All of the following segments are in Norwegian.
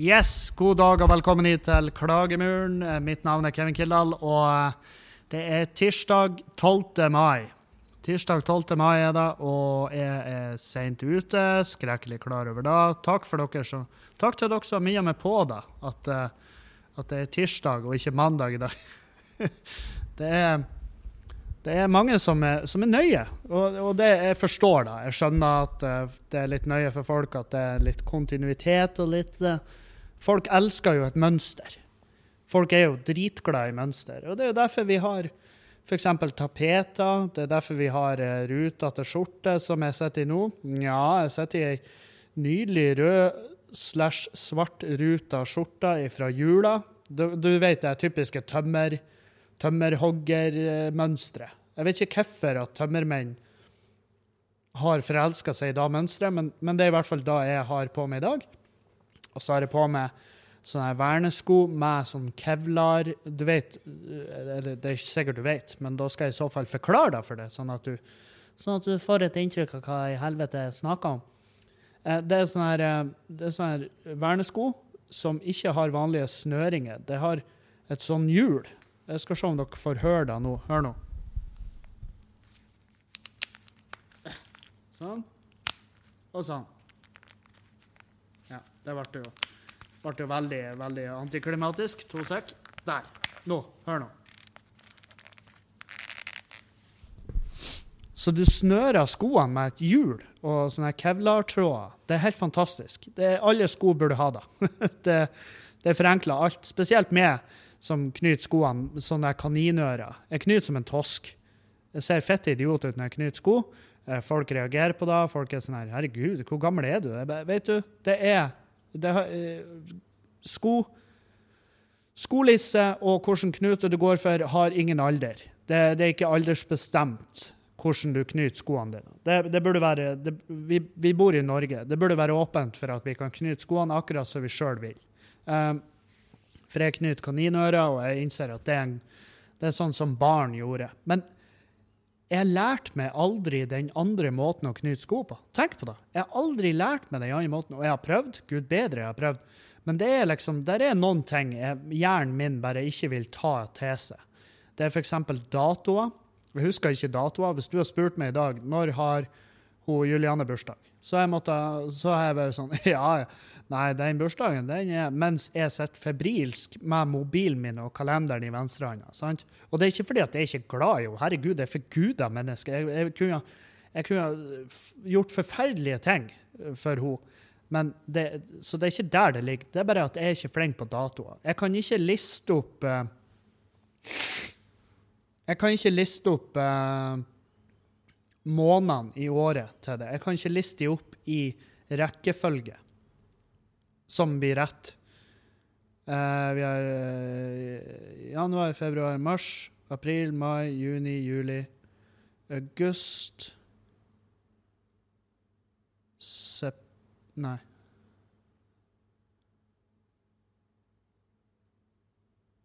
Yes, god dag og velkommen hit til Klagemuren. Eh, Mitt navn er Kevin Kildahl, og eh, det er tirsdag 12. mai. Tirsdag 12. mai er det, og jeg er seint ute. Skrekkelig klar over det. Takk som, takk til dere som har minnet meg på det, at, eh, at det er tirsdag og ikke mandag i dag. det er det er mange som er, som er nøye, og, og, det jeg forstår da. Jeg skjønner at det er litt nøye for folk, at det er litt kontinuitet og litt Folk elsker jo et mønster. Folk er jo dritglade i mønster. Og det er jo derfor vi har f.eks. tapeter. Det er derfor vi har ruta til skjorte, som jeg sitter i nå. Ja, jeg sitter i ei nydelig rød slash svart ruta skjorte fra jula. Du, du vet det typiske tømmer tømmerhoggermønsteret. Jeg vet ikke hvorfor at tømmermenn har forelska seg i det mønsteret, men, men, det er i hvert fall det jeg har på meg i dag. Og så har jeg på meg sånne vernesko med sånn kevlar Du vet, eller det er ikke sikkert du vet, men da skal jeg i så fall forklare deg for det, sånn at du, sånn at du får et inntrykk av hva i helvete jeg snakker om. Eh, det er sånne, her, eh, sånne vernesko som ikke har vanlige snøringer. Det har et sånn hjul jeg skal se om dere får høre det nå. Hør nå. Sånn. Og sånn. Det ble jo, ble jo veldig, veldig antiklimatisk. To sek. Der. Nå. Hør nå. Så du snører skoene med et hjul og sånne kevlartråder. Det er helt fantastisk. Er, alle sko burde ha det. det, det forenkler alt. Spesielt med som knyter skoene, sånne kaninører. Jeg knyter som en tosk. Jeg ser fett idiot ut når jeg knyter sko. Eh, folk reagerer på det. Folk er sånn her Herregud, hvor gammel er du? Jeg, bare, vet du, det er det, uh, Sko Skolisse og hvilken knute du går for, har ingen alder. Det, det er ikke aldersbestemt hvordan du knyter skoene dine. Det, det burde være, det, vi, vi, bor i Norge. Det burde være åpent for at vi kan knyte skoene akkurat som vi sjøl vil. Um, for jeg knyter kaninører, og jeg innser at det er, en, det er sånn som barn gjorde. Men jeg lærte meg aldri den andre måten å knyte sko på. Tenk på det. Jeg har aldri lært meg den andre måten, og jeg har prøvd. Gud bedre, jeg har prøvd. Men det er liksom, der er noen ting hjernen min bare ikke vil ta til seg. Det er f.eks. datoer. Jeg husker ikke datoer. Hvis du har spurt meg i dag når har hun Juliane bursdag, jeg så har jeg vært sånn Ja, Nei, den bursdagen den er mens jeg sitter febrilsk med mobilen min og kalenderen i venstrehånda. Og det er ikke fordi at jeg er ikke glad i henne. Herregud, det er forguda menneske. Jeg, jeg, kunne, jeg kunne gjort forferdelige ting for henne. Men det, så det er ikke der det ligger. Det er bare at jeg er ikke flink på datoer. Jeg kan ikke liste opp uh, Jeg kan ikke liste opp uh, månedene i året til det. Jeg kan ikke liste dem opp i rekkefølge som blir rett. Uh, vi har uh, januar, februar, mars, april, mai, juni, juli, august Sep... Nei.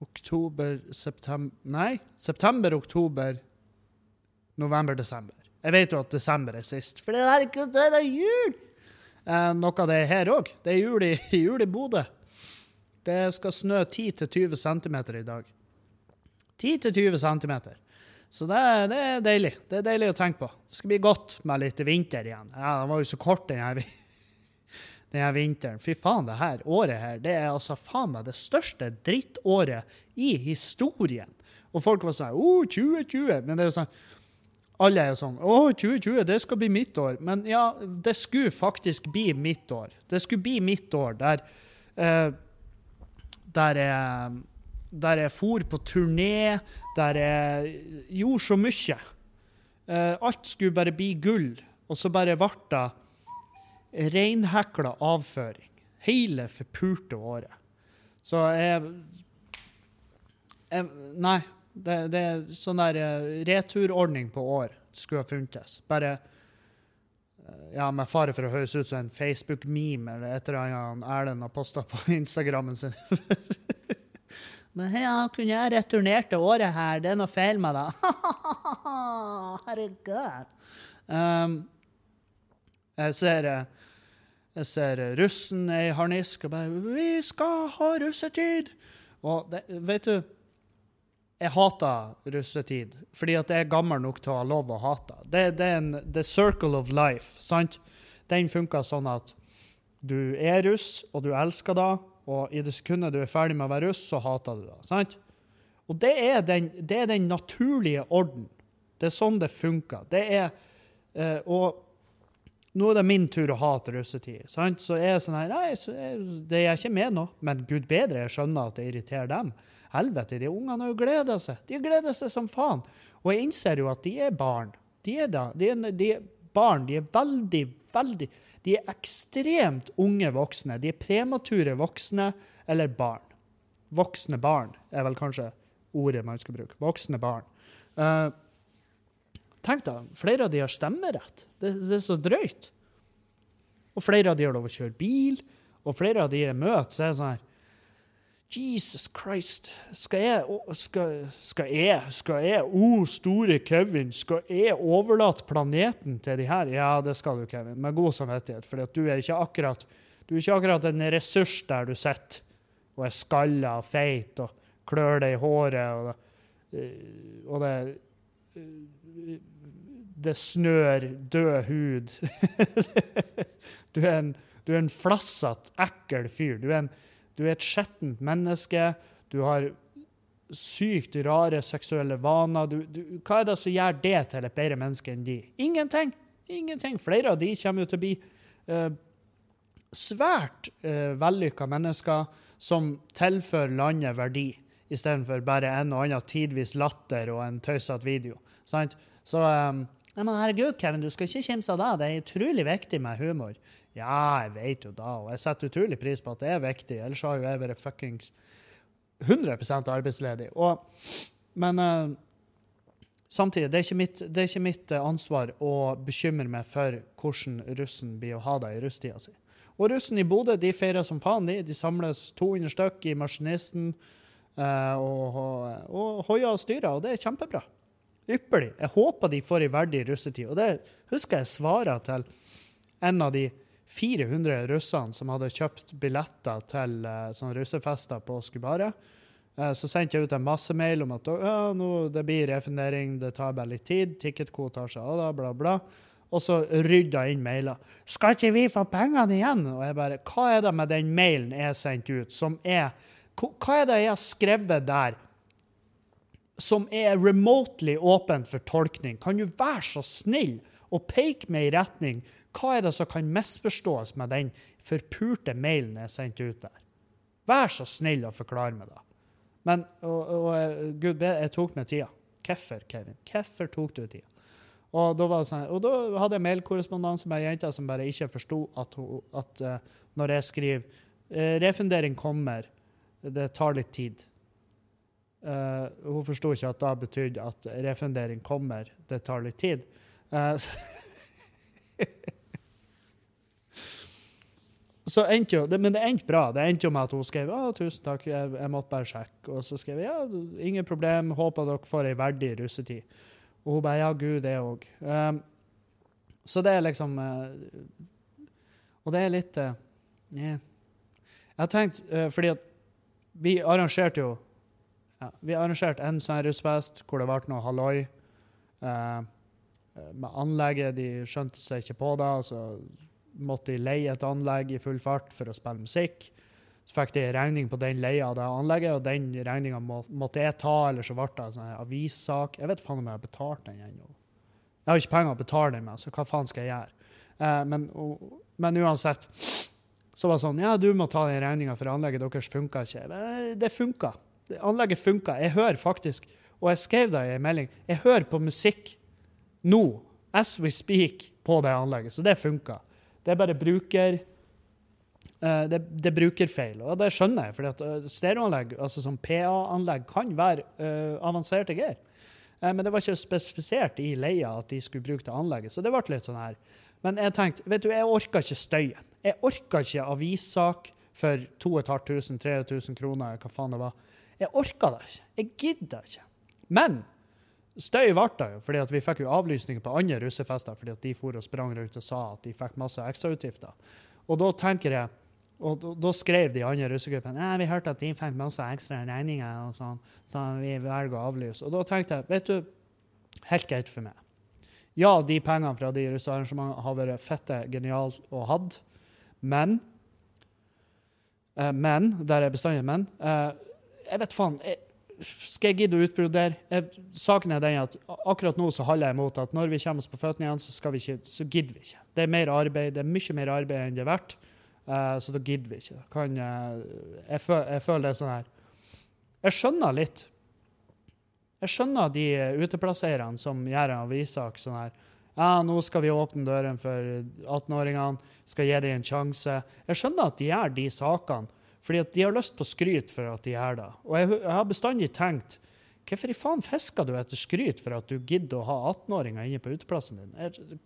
Oktober, september Nei, september, oktober, november, desember. Jeg vet jo at desember er sist, for det er ikke det er jul! Eh, noe av det her òg. Det er jul i, jul i Bodø. Det skal snø 10-20 cm i dag. 10-20 cm. Så det, det, er deilig. Det er deilig å tenke på. Det skal bli godt med litt vinter igjen. Ja, Den var jo så kort, denne, her vinteren. Fy faen, det her året her, det er altså faen meg det største drittåret i historien. Og folk var sånn Å, 2020. Men det er jo sånn alle er jo sånn Å, 2020, det skal bli mitt år. Men ja, det skulle faktisk bli mitt år. Det skulle bli mitt år der eh, Der jeg der jeg for på turné, der jeg gjorde så mye. Eh, alt skulle bare bli gull, og så bare ble det reinhekla avføring. Hele forpulte året. Så jeg, jeg Nei, det, det er sånn der uh, returordning på år skulle ha funtes. Bare uh, ja, med fare for å høres ut som en Facebook-meme eller et eller annet Erlend har posta på Instagrammen sin. Men ja, kunne jeg returnert det året her? Det er noe feil med det. Herregud. Um, jeg ser uh, Jeg ser russen i harnisk og bare 'Vi skal ha russetid!' Og det, vet du Jeg hater russetid fordi at jeg er gammel nok til å ha lov å hate. Det, det er en the circle of life. sant? Den funker sånn at du er russ, og du elsker det, og i det sekundet du er ferdig med å være russ, så hater du det. sant? Og det er den, det er den naturlige orden. Det er sånn det funker. Det er, eh, og nå er det min tur å hate russetid. Sant? Så er jeg sånn her Nei, så er, det er jeg ikke med nå. Men gud bedre, jeg skjønner at det irriterer dem. Helvete, de ungene har jo gleda seg. De gleder seg som faen. Og jeg innser jo at de er barn. De er da. De er, de er barn. De er veldig, veldig De er ekstremt unge voksne. De er premature voksne eller barn. Voksne barn er vel kanskje ordet man skal bruke. Voksne barn. Uh, tenk da, flere av de har stemmerett. Det, det, er så drøyt. Og flere av de har lov å kjøre bil, og flere av de jeg møter, så er det sånn her Jesus Christ, skal jeg, skal, skal jeg, skal jeg, o oh, store Kevin, skal jeg overlate planeten til de her? Ja, det skal du, Kevin, med god samvittighet, for du er ikke akkurat du er ikke akkurat en ressurs der du sitter og er skalla og feit og klør deg i håret, og det, og det det snør død hud. du er en, du en flassete, ekkel fyr. Du er en du er et skjettent menneske. Du har sykt rare seksuelle vaner. Du, du, hva er det som gjør det til et bedre menneske enn de? Ingenting. Ingenting. Flere av de kommer jo til å bli eh, svært eh, vellykka mennesker som tilfører landet verdi, istedenfor bare en og annen tidvis latter og en tøysete video. Sant? Så um, men herregud, Kevin, du skal ikke kimse av det. Det er utrolig viktig med humor. Ja, jeg vet jo da, og jeg setter utrolig pris på at det er viktig. Ellers har jo jeg vært fuckings 100 arbeidsledig. Og, men uh, samtidig, det er, ikke mitt, er ikke mitt uh, ansvar å bekymre meg for hvordan russen blir å ha det i rusttida si. Og russen i Bodø de feirer som faen. De, de samles 200 stykk i Maskinisten uh, og, og, og hoier og styrer, og det er kjempebra. Ypperlig. Jeg håper de får ei verdig russetid. Og det husker jeg svarer til en av de 400 russene som hadde kjøpt billetter til uh, sånne russefester på Skubaret. Uh, så sendte jeg ut en masse mail om at ja, nå, det blir refundering, det tar bare litt tid. ticketkvote tar seg av det, bla, bla. Og så rydda inn mailer. 'Skal ikke vi få pengene igjen?' Og jeg bare Hva er det med den mailen jeg sendte ut, som er Hva er det jeg har skrevet der som er remotely åpent for tolkning? Kan du være så snill å peke meg i retning hva er det som kan misforstås med den forpurte mailen jeg sendte ut der? Vær så snill å forklare meg det. Men og, og, gud jeg tok meg tida. Hvorfor, Kevin? Hvorfor tok du tida? Og da, sånn, og da hadde jeg mailkorrespondanse med ei jente som bare ikke forsto at, at uh, når jeg skriver uh, 'refundering kommer', det tar litt tid. Uh, hun forsto ikke at det betydde at refundering kommer, det tar litt tid. Uh, så endte jo, det, Men det endte bra. Det endte jo med at hun skrev å, tusen takk, jeg, jeg måtte bare sjekke. Og så skrev jeg ja, ingen problem, håper dere får ei verdig russetid. Og hun bare ja, gud, det òg. Um, så det er liksom uh, Og det er litt yeah. Jeg har tenkt, fordi at vi arrangerte jo ja, Vi arrangerte en sånn russfest hvor det ble noe halloi. Uh, med anlegget, de skjønte seg ikke på det. så måtte de leie et anlegg i full fart for å spille musikk. Så fikk de regning på den leia av det anlegget, og den regninga må, måtte jeg ta, eller så ble det en sånn avissak. Jeg vet faen om jeg har betalt den ennå. Jeg har ikke penger å betale den med, så hva faen skal jeg gjøre? Eh, men, og, men, uansett så var det sånn Ja, du må ta den regninga, for anlegget deres funka ikke. Det funka. Anlegget funka. Jeg hører faktisk, og jeg skrev det i en melding, jeg hører på musikk nå, as we speak, på det anlegget. Så det funka. Det er bare bruker uh, det, det, er brukerfeil, og det skjønner jeg. For uh, stereoanlegg, altså som PA-anlegg, kan være uh, avanserte greier. men det var ikke spesifisert i leia at de skulle bruke det anlegget, så det ble litt sånn her. Men jeg tenkte, vet du, jeg orka ikke støyen. Jeg orka ikke avissak for 2500-3000 kroner, hva faen det var. Jeg orka det ikke. Jeg gidda ikke. Men Støy ble det jo, fordi vi fikk jo avlysninger på andre russefester fordi at de for og sprang rundt og sa at de fikk masse ekstrautgifter. Og da tenker jeg og da, da skrev de andre russegruppene Nei, vi hørte at de fikk masse ekstra regninger, og sånn, så vi velger å avlyse. Og da tenkte jeg vet du, helt greit for meg. Ja, de pengene fra de russearrangementene har vært fette geniale å ha, men eh, Men, der er bestandig men. Eh, jeg vet faen. Jeg, skal jeg gidde å utbrodere? Saken er den at akkurat nå så holder jeg imot at når vi kommer oss på føttene igjen, så, vi ikke, så gidder vi ikke. Det er mer arbeid, det er mye mer arbeid enn det er verdt. Uh, så da gidder vi ikke. Kan, uh, jeg, føl, jeg, føler det sånn her Jeg skjønner litt. Jeg skjønner de uteplasseierne som gjør en avissak sånn her Ja, nå skal vi åpne døren for 18-åringene, skal gi dem en sjanse. Jeg skjønner at de gjør de sakene fordi at de har lyst på skryt for at de gjør det. Og jeg, jeg har bestandig tenkt Hvorfor i faen fisker du etter skryt for at du gidder å ha 18-åringer inne på uteplassen din?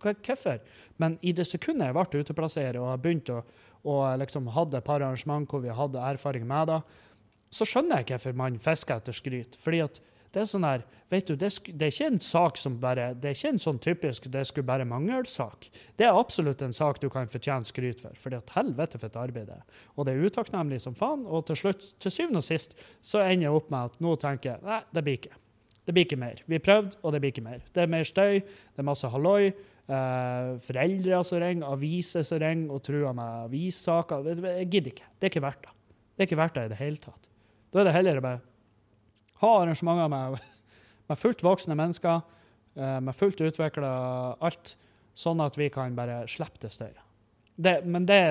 Hvorfor? Men i det sekundet jeg ble uteplassert og har begynt å, å liksom hadde et par arrangement hvor vi hadde erfaring med det, så skjønner jeg hvorfor man fisker etter skryt. Fordi at det er sånn her, vet du, det, det, er ikke en sak som bare, det er ikke en sånn typisk det skulle bare mangle-sak. Det er absolutt en sak du kan fortjene skryt for. for det at helvete for et arbeid det er. Og det er utakknemlig som faen. Og til slutt, til syvende og sist så ender jeg opp med at nå tenker jeg nei, det blir ikke. Det blir ikke mer. Vi prøvde, og det blir ikke mer. Det er mer støy, det er masse halloi. Eh, foreldre som ringer, aviser som ringer og truer med avissaker. Jeg gidder ikke. Det er ikke verdt det. Det er ikke verdt det i det hele tatt. Da er det heller bare ha arrangementer med, med fullt voksne mennesker, eh, med fullt utvikla alt, sånn at vi kan bare slippe det støyet. Men det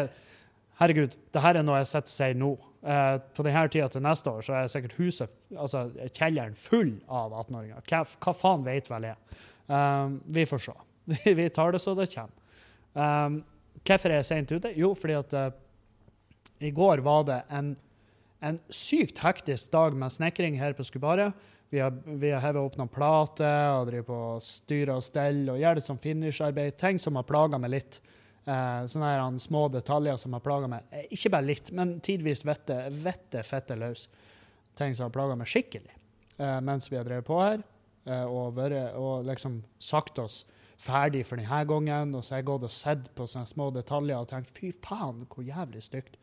Herregud, det her er noe jeg sitter og sier nå. Eh, på denne tida til neste år så er sikkert huset, altså kjelleren full av 18-åringer. Hva, hva, faen vet vel jeg? Um, vi får se. vi tar det så det kommer. Um, hvorfor er jeg sent ute? Jo, fordi at uh, i går var det en en sykt hektisk dag med snekring her på Skubaret. Vi har, vi har hevet opp noen plater og driver på styrer og steller og gjør det som finisharbeid. Ting som har plaga meg litt. Eh, sånne her, små detaljer som har plaga meg. Eh, ikke bare litt, men tidvis vettet vette fette løs. Ting som har plaga meg skikkelig eh, mens vi har drevet på her. Eh, og, vært, og liksom sagt oss ferdig for denne gangen. Og så har jeg gått og sett på sånne små detaljer og tenkt fy faen, hvor jævlig stygt.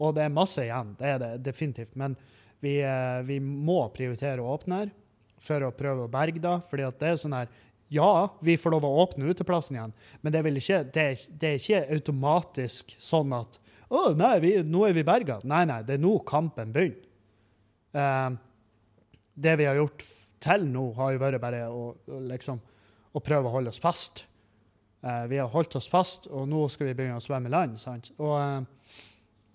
Og det er masse igjen, det er det definitivt. Men vi, eh, vi må prioritere å åpne her for å prøve å berge det. fordi at det er sånn her Ja, vi får lov å åpne uteplassen igjen, men det, ikke, det, er, det er, ikke automatisk sånn at å, nei, vi, nå er vi berga. Nei, nei, det er nå kampen begynner. Uh, det vi har gjort til nå, har jo vært bare å, liksom, å prøve å holde oss fast. Uh, vi har holdt oss fast, og nå skal vi begynne å svømme i land. sant? Og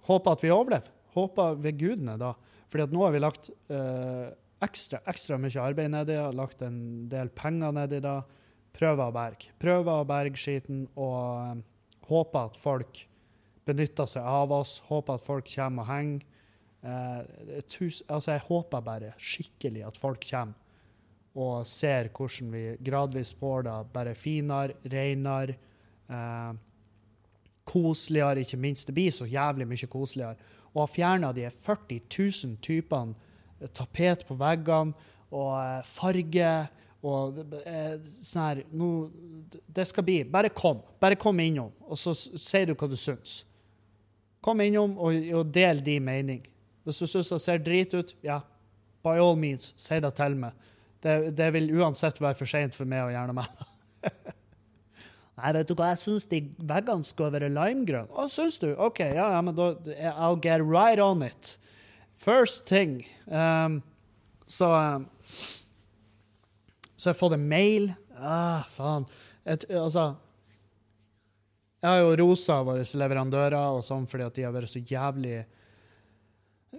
Håper at vi overlever. Håper ved gudene, da. Fordi at nå har vi lagt uh, ekstra, ekstra mye arbeid nedi det, lagt en del penger nedi det. Prøver å berge. Prøver å berge skiten og um, håper at folk benytter seg av oss. Håper at folk kommer og henger. Uh, tus, altså jeg håper bare skikkelig at folk kommer og ser hvordan vi gradvis får det bare finere, renere. Uh, koseligere, ikke minst. Det blir så jævlig mye koseligere. Og har fjerna de 40 000 typene eh, tapet på veggene og eh, farge og eh, sånn her Nå Det skal bli Bare kom. Bare kom innom, og så sier du hva du syns. Kom innom og, og del din mening. Hvis du syns det ser drit ut, ja, by all means, si det til meg. Det, det vil uansett være for seint for meg å gjerne det. Nei, vet du hva, jeg syns de veggene skal være limegrønne. Å, syns du? OK, ja, ja, men da I'll get right on it. First thing. Um, så um, Så jeg får en mail. Ah, faen. Et, altså Jeg har jo rosa våre leverandører og sånn fordi at de har vært så jævlig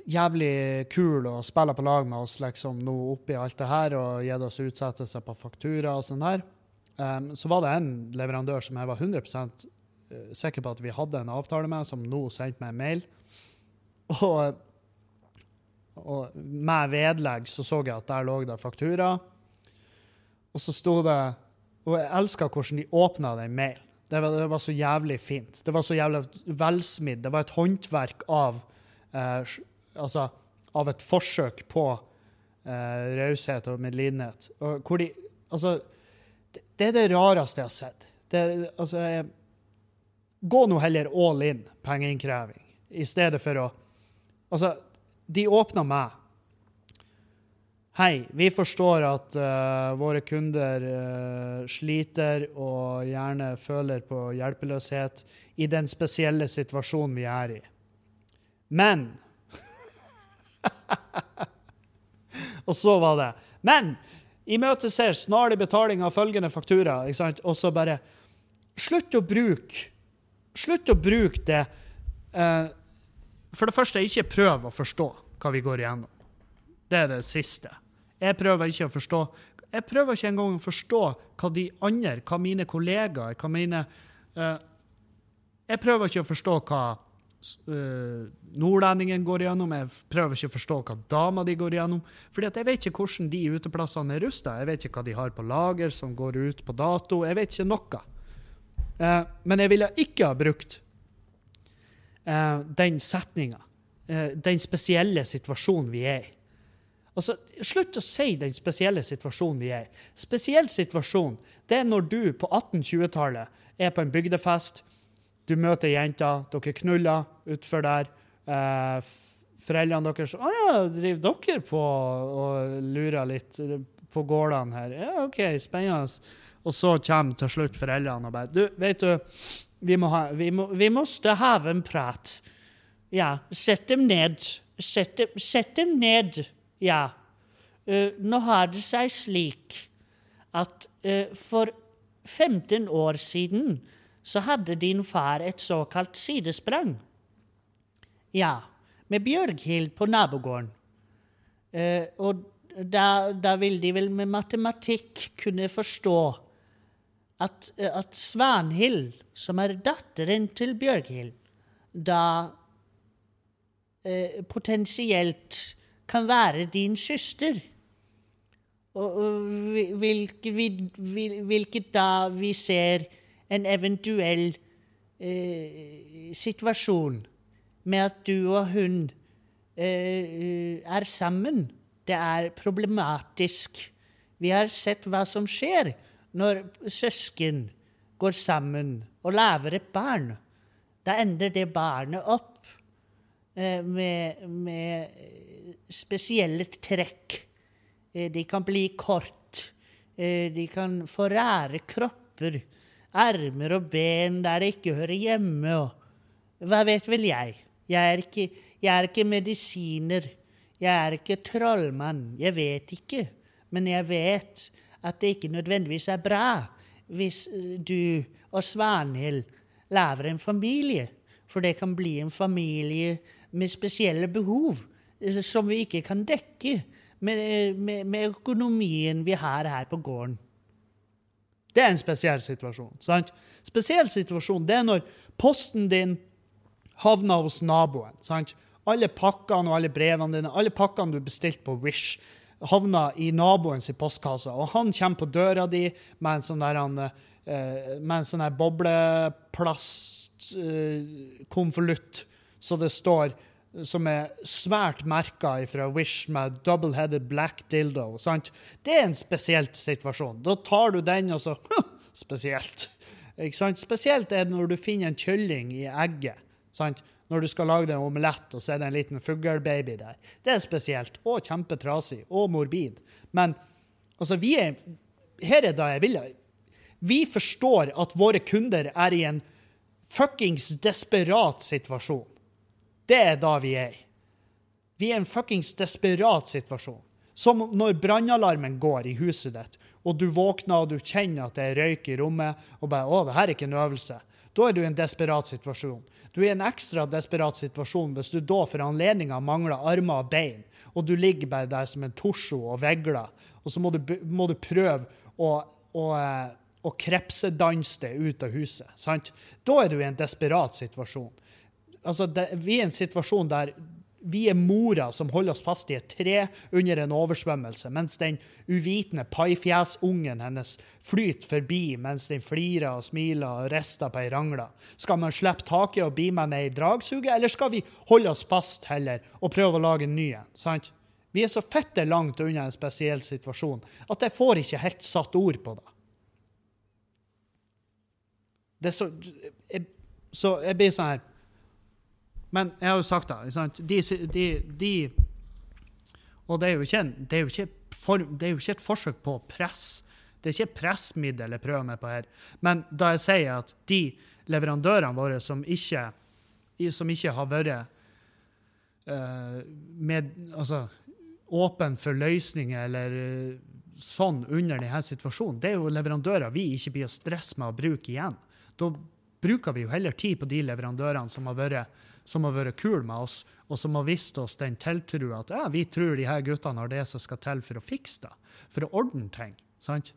jævlig kule og spiller på lag med oss liksom nå oppi alt det her og gitt oss utsettelser på faktura og sånn her. Um, så var det en leverandør som jeg var 100 eh, sikker på at vi hadde en avtale med, som nå sendte meg en mail. Og, og med vedlegg så så jeg at der lå det faktura. Og så sto det Og jeg elska hvordan de åpna den mailen. Det var, det var, så jævlig fint. Det var så jævlig velsmidd. Det var et håndverk av eh, Altså av et forsøk på eh, raushet og medlidenhet. Og hvor de Altså det er det rareste jeg har sett. Det, altså, jeg, gå nå heller all in pengeinnkreving, i stedet for å Altså, de åpna meg. Hei, vi forstår at uh, våre kunder uh, sliter og gjerne føler på hjelpeløshet i den spesielle situasjonen vi er i. Men Og så var det Men imøteser snarlig betaling av følgende faktura. Og så bare Slutt å bruke Slutt å bruke det eh, For det første, ikke prøv å forstå hva vi går igjennom. Det er det siste. Jeg prøver ikke å forstå Jeg prøver ikke engang å forstå hva de andre, hva mine kollegaer, hva mine eh, Jeg prøver ikke å forstå hva nordlendingen går igjennom. Jeg prøver ikke å forstå hva dama de går igjennom. fordi jeg vet ikke hvordan de uteplassene er rusta. Jeg vet ikke hva de har på lager som går ut på dato. Jeg vet ikke noe. Uh, men jeg ville ikke ha brukt uh, den setninga. Uh, den spesielle situasjonen vi er i. Altså, Slutt å si den spesielle situasjonen vi er i. Spesiell situasjon det er når du på 1820-tallet er på en bygdefest du møter jenta, dere knuller utfor der. Eh, foreldrene deres Å ja, driver dere på og lurer litt på gårdene her? Ja, OK, spennende. Og så kommer til slutt foreldrene og bare Du, vet du, vi må ha Vi, må, vi måste ha en prat. Ja, sett dem ned. Sett dem, sett dem ned. Ja. Uh, nå har det seg slik at uh, for 15 år siden så hadde din far et såkalt sidesprang. Ja, med Bjørghild på nabogården. Eh, og da, da, vil de vel med matematikk kunne forstå at, at Svanhild, som er datteren til Bjørghild, da eh, potensielt kan være din søster. Og, og hvilket, hvilket da vi ser en eventuell eh, situasjon med at du og hun eh, er sammen. Det er problematisk. Vi har sett hva som skjer når søsken går sammen og lager et barn. Da ender det barnet opp eh, med, med, spesielle trekk. Eh, de kan bli kort. Eh, de kan få rare kropper armer og ben der det ikke hører hjemme, og hva vet vel jeg? Jeg er ikke, jeg er ikke medisiner. Jeg er ikke trollmann. Jeg vet ikke. Men jeg vet at det ikke nødvendigvis er bra hvis eh, du og Svanhild lager en familie. For det kan bli en familie med spesielle behov eh, som vi ikke kan dekke med, eh, med, med økonomien vi har her på gården. Det er en spesiell situasjon. sant? Spesiell situasjon det er når posten din havner hos naboen. sant? Alle pakkene og alle brevene dine, alle pakkene du bestilte på Wish, havner i naboens postkasse. Og han kommer på døra di med en sånn der eh, med en sånn der bobleplastkonvolutt eh, så det står som er svært merka fra Wish med double-headed black dildo. Sant? Det er en spesielt situasjon. Da tar du den, og så Spesielt. Ikke sant? Spesielt er det når du finner en kylling i egget. Sant? Når du skal lage en omelett, og så er det en liten fuglebaby der. Det er spesielt. Og kjempetrasig. Og morbid. Men altså, vi er Her er det jeg vil. Vi forstår at våre kunder er i en fuckings desperat situasjon. Det er da vi er i. Vi er i en fuckings desperat situasjon. Som når brannalarmen går i huset ditt, og du våkner og du kjenner at det er røyk i rommet, og bare 'Å, det her er ikke en øvelse'. Da er du i en desperat situasjon. Du er i en ekstra desperat situasjon hvis du da for anledninga mangler armer og bein, og du ligger bare der som en torso og vegler, og så må du, må du prøve å, å, eh, å krepsedanse det ut av huset. Sant? Da er du i en desperat situasjon altså det, Vi er i en situasjon der vi er mora som holder oss fast i et tre under en oversvømmelse, mens den uvitende paifjesungen hennes flyter forbi mens den flirer og smiler og rister på ei rangle. Skal man slippe taket og bli med ned i dragsuget, eller skal vi holde oss fast heller og prøve å lage en ny en? sant? Vi er så fette langt unna en spesiell situasjon at jeg får ikke helt satt ord på det. Det er så jeg, så jeg blir sånn her Men jeg har jo sagt det. De, de, de Og det er ikke, det er ikke, det er jo ikke et forsøk på press. Det er ikke et pressmiddel jeg prøver meg på her. Men da jeg sier at de leverandørene våre som ikke, som ikke har vært uh, med, altså, åpen for løsninger eller uh, sånn under denne situasjonen, det er jo leverandører vi ikke blir å stresse med å bruke igjen. Da bruker vi jo heller tid på de leverandørene som har vært, som har vært kule med oss, og som har vist oss den tiltrua at ja, vi tror de her guttene har det som skal til for å fikse det, for å ordne ting. sant?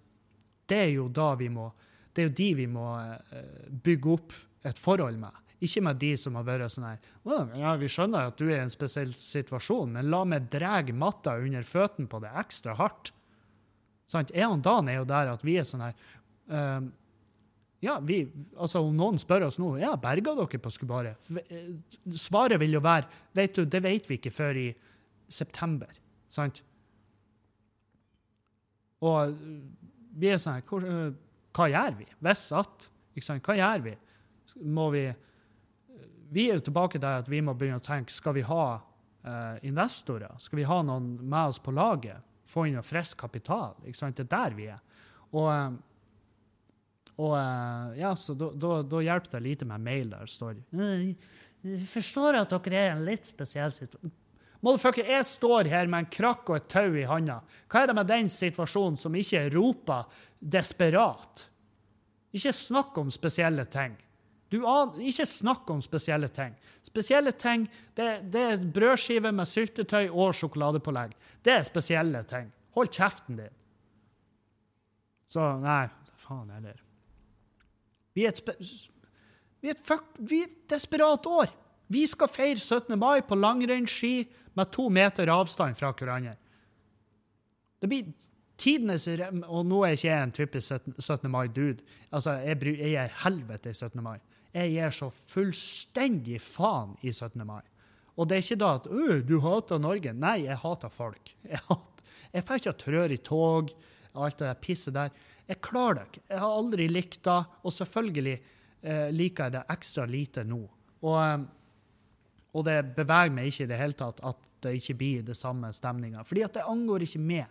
Det er jo da vi må, det er jo de vi må uh, bygge opp et forhold med. Ikke med de som har vært sånn her ja, Vi skjønner at du er i en spesiell situasjon, men la meg dra matta under føttene på det ekstra hardt. Sant? En og Dan er jo der at vi er sånn her um, ja, vi, altså Om noen spør oss nå ja, berga dere på Skubare, svaret vil jo være vet du, det vet vi ikke før i september. Sant? Og vi er sånn hva, hva gjør vi? Hvis at ikke sant? Hva gjør vi? Må vi Vi er jo tilbake der at vi må begynne å tenke skal vi ha uh, investorer? Skal vi ha noen med oss på laget? Få inn noe frisk kapital? Ikke sant? Det er der vi er. Og um, og eh, ja, så da hjelper det lite med mail der det står Jeg forstår at dere er i en litt spesiell situasjon. Motherfucker, jeg står her med en krakk og et tau i handa. Hva er det med den situasjonen som ikke roper desperat? Ikke snakk om spesielle ting. Du, ikke snakk om spesielle ting. Spesielle ting det, det er brødskive med syltetøy og sjokoladepålegg. Det er spesielle ting. Hold kjeften din. Så nei, faen heller. Vi er et, vi er et, fuck, vi er et desperat år. Vi skal feire 17. mai på langrennsski med to meter avstand fra hverandre. Det blir tidenes Og nå er jeg ikke jeg en typisk 17. mai-dude. Altså, jeg, jeg er helvete i 17. mai. Jeg gir så fullstendig faen i 17. mai. Og det er ikke da at du hater Norge. Nei, jeg hater folk. Jeg, hat, jeg får ikke trør i tog og alt det der pisset der. Jeg klarer det ikke. Jeg har aldri likt det, og selvfølgelig eh, liker jeg det ekstra lite nå. Og, eh, og, det beveger meg ikke i det hele tatt at det ikke blir det samme stemninga. Fordi at det angår ikke meg.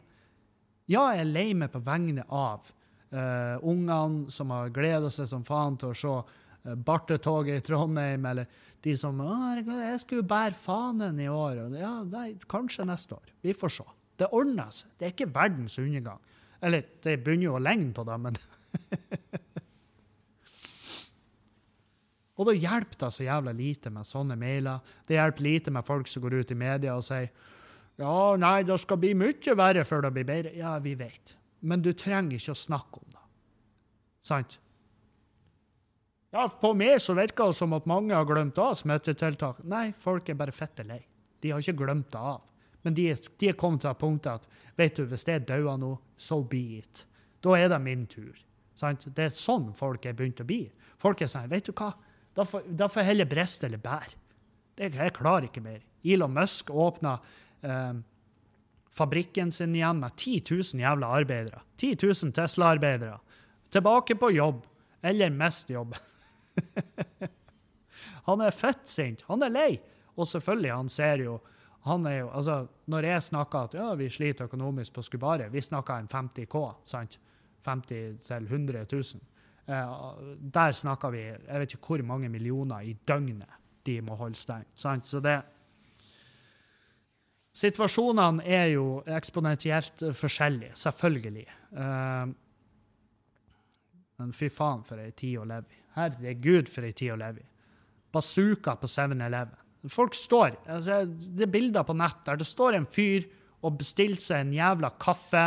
Ja, jeg er lei meg på vegne av eh, ungene som har gleda seg som faen til å se uh, Bartetoget i Trondheim, eller de som jeg skulle bære fanen i år. Ja, nei, kanskje neste år. Vi får se. Det ordner seg. Det er ikke verdens undergang. Eller det begynner jo å ligne på det, men Og da hjelper det så jævla lite med sånne mailer. Det hjelper lite med folk som går ut i media og sier ja, nei, det skal bli mye verre før det blir bedre. Ja, vi vet. Men du trenger ikke å snakke om det. Sant? Ja, på meg så virker det som at mange har glemt av smittetiltak. Nei, folk er bare fette lei. De har ikke glemt det av. Men de, de kommet til et punktet at vet du, hvis jeg dauer nå, so be it. Da er det min tur. Sant? Det er sånn folk er begynt å bli. Folk er sånn Vet du hva, da får jeg heller briste eller bære. Det, jeg klarer ikke mer. Elon Musk åpna eh, fabrikken sin igjen med 10 000 jævla arbeidere. 10 000 Tesla-arbeidere. Tilbake på jobb. Eller mest jobb. han er fett sint. Han er lei. Og selvfølgelig, han ser jo han er jo, altså, Når jeg snakker at ja, vi sliter økonomisk på Skubare, vi snakker en 50 K, sant? 50 til 100 000. Eh, der snakker vi jeg vet ikke hvor mange millioner i døgnet de må holde stengt. Så det Situasjonene er jo eksponentielt forskjellige, selvfølgelig. Eh, men fy faen for ei tid å leve i. Herregud, for ei tid å leve i. Bazooka på 7-Eleven. Folk står altså, Det er bilder på nett der det står en fyr og bestiller seg en jævla kaffe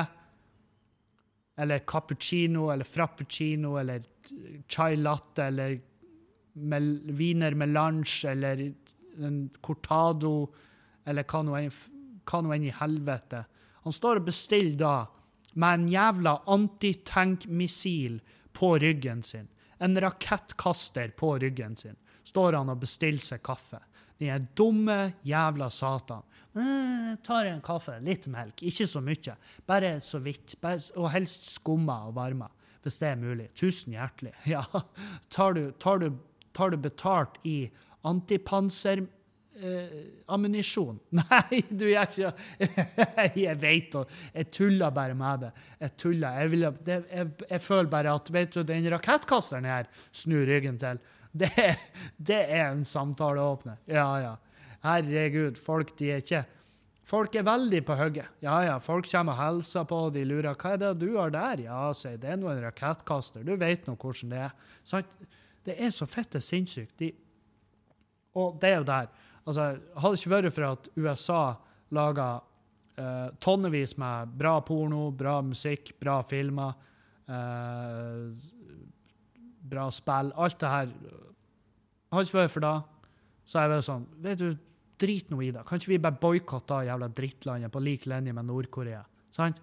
eller cappuccino eller frappuccino eller chai latte eller mel, wiener melange eller en cortado eller hva nå enn i helvete. Han står og bestiller da med en jævla antitankmissil på ryggen sin. En rakettkaster på ryggen sin. Står han og bestiller seg kaffe. Den dumme jævla satan. Eh, tar en kaffe, litt melk, ikke så mye. Bare så vidt. Og helst skumma og varma, hvis det er mulig. Tusen hjertelig. Ja, tar du, tar du tar du betalt i antipanser eh, ammunisjon. Nei, du gjør ikke Jeg vet det. Jeg tuller bare med det. Jeg tuller. Jeg, vil, det, jeg, jeg, føler bare at vet du, den rakettkasteren her snur ryggen til. Det, det er en samtaleåpner. Ja, ja. Herregud, folk de er ikke Folk er veldig på hugget. Ja, ja, folk kommer og hilser på, og de lurer hva er det du har der? Ja, sier det er nå en rakettkaster. Du vet nå hvordan det er. Sant? Det er så fitte sinnssykt. De, og det er jo der. Altså, hadde det ikke vært for at USA laga eh, tonnevis med bra porno, bra musikk, bra filmer, eh, bra spill, alt det her Hadde det ikke vært for det, så er det sånn Vet du, drit nå i det. Kan ikke vi bare boikotte jævla drittlandet på lik linje med Nord-Korea? Sant?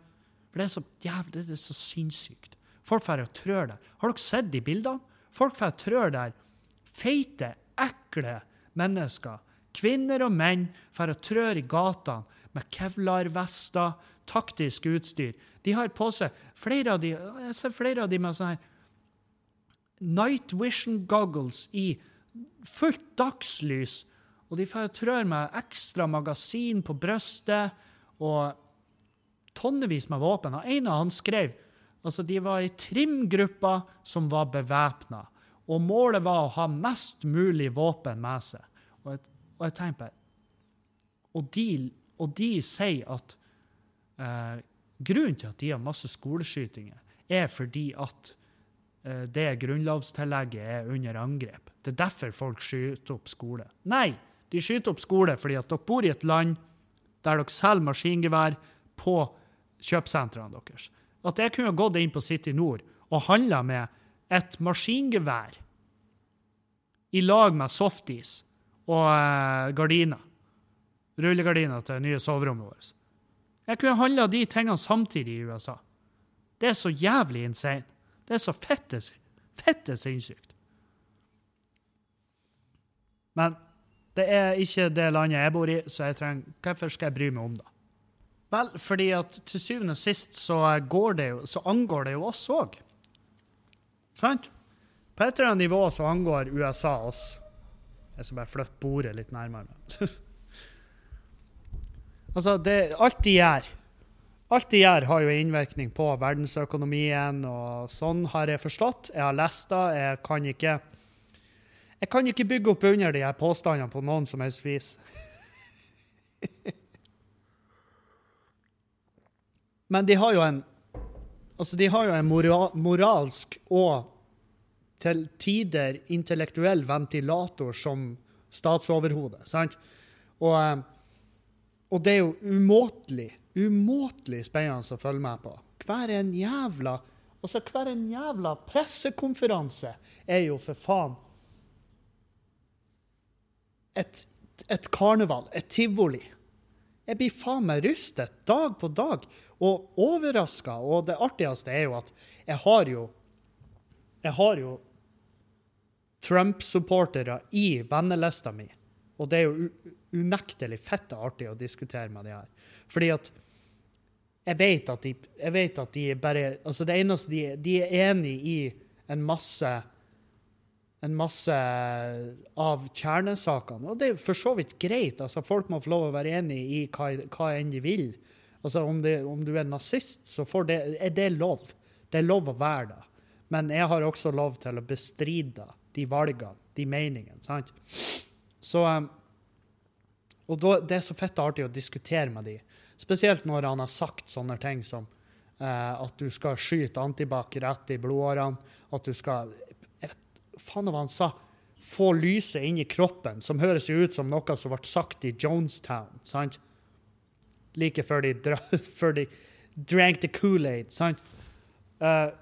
For det er så jævlig, det er så sinnssykt. Folk drar og trør der. Har dere sett de bildene? Folk drar og trør der. Feite, ekle mennesker Kvinner og menn får trør i gatene med kevlarvester, taktisk utstyr. De har på seg flere av de, jeg ser flere av de med sånne night vision goggles i fullt dagslys. Og de får trør med ekstra magasin på brystet og tonnevis med våpen. Og en av han skrev altså de var i trimgrupper som var bevæpna. Og målet var å ha mest mulig våpen med seg. Og et og jeg tenker på Og de, og de sier at eh, grunnen til at de har masse skoleskytinger, er fordi at det grunnlovstillegget er under angrep. Det er derfor folk skyter opp skole. Nei, de skyter opp skole fordi at dere bor i et land der dere selger maskingevær på kjøpesentrene deres. At jeg kunne gått inn på City Nord og handla med et maskingevær i lag med softis og eh, gardiner. Rullegardiner til det nye soverommet vårt. Jeg kunne handla de tingene samtidig i USA. Det er så jævlig insane. Det er så fette, fette sinnssykt. Men det er ikke det landet jeg bor i, så jeg trenger, hvorfor skal jeg bry meg om det? Vel, fordi at til syvende og sist så, det jo, så angår det jo oss òg. Sant? På et eller annet nivå så angår USA oss. Jeg skal bare flytte bordet litt nærmere. altså, det, alt de gjør Alt de gjør, har jo innvirkning på verdensøkonomien, og sånn har jeg forstått. Jeg har lest det. Jeg kan ikke Jeg kan ikke bygge opp under de her påstandene på noen som helst vis. Men de har jo en Altså, de har jo en moralsk og til tider intellektuell ventilator som statsoverhode. sant? Og, eh, og, det er jo umåtelig, umåtelig spennende å følge med på. Hver en jævla altså hver en jævla pressekonferanse er jo for faen et, et karneval, et tivoli. Jeg blir faen meg rystet dag på dag og overraska. Og det artigste er jo at jeg har jo Jeg har jo Trump-supportere i vennelista mi. Og det er jo unektelig fette artig å diskutere med de her. Fordi at jeg vet at de, vet at de bare Altså, det eneste de, de er enig i en masse en masse av kjernesakene. Og det er for så vidt greit. altså Folk må få lov å være enig i hva, hva enn de vil. Altså Om, det, om du er nazist, så det, er det lov. Det er lov å være det. Men jeg har også lov til å bestride de valgene, de meningene. sant? Så, um, og da, Det er så fett artig å diskutere med de. Spesielt når han har sagt sånne ting som eh, at du skal skyte antibac rett i blodårene. At du skal jeg vet, Faen hva han sa. Få lyset inn i kroppen, som høres jo ut som noe som ble sagt i Jonestown. sant? Like før de, dra, før de drank the Kool-Aid. sant? Uh,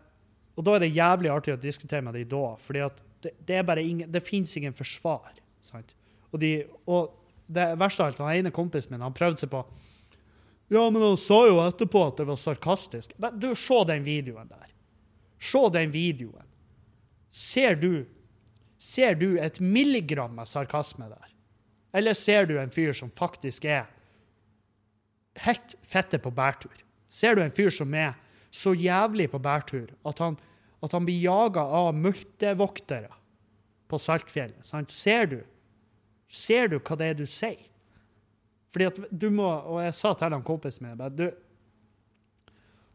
og da er det jævlig artig å diskutere med de da. fordi at det, det, er bare ingen, det fins ingen forsvar. Sant? Og, de, og det verste av alt, den ene kompisen min han prøvde seg på Ja, men han sa jo etterpå at det var sarkastisk. Men du, se den videoen der. Se den videoen. Ser du, ser du et milligram med sarkasme der? Eller ser du en fyr som faktisk er helt fette på bærtur? Ser du en fyr som er så jævlig på bærtur at han at han blir jaga av multevoktere. på Saltfjellet. Sant? Ser du? Ser du hva det er du sier? Fordi at du må, og jeg sa til han kompisen min bare, du,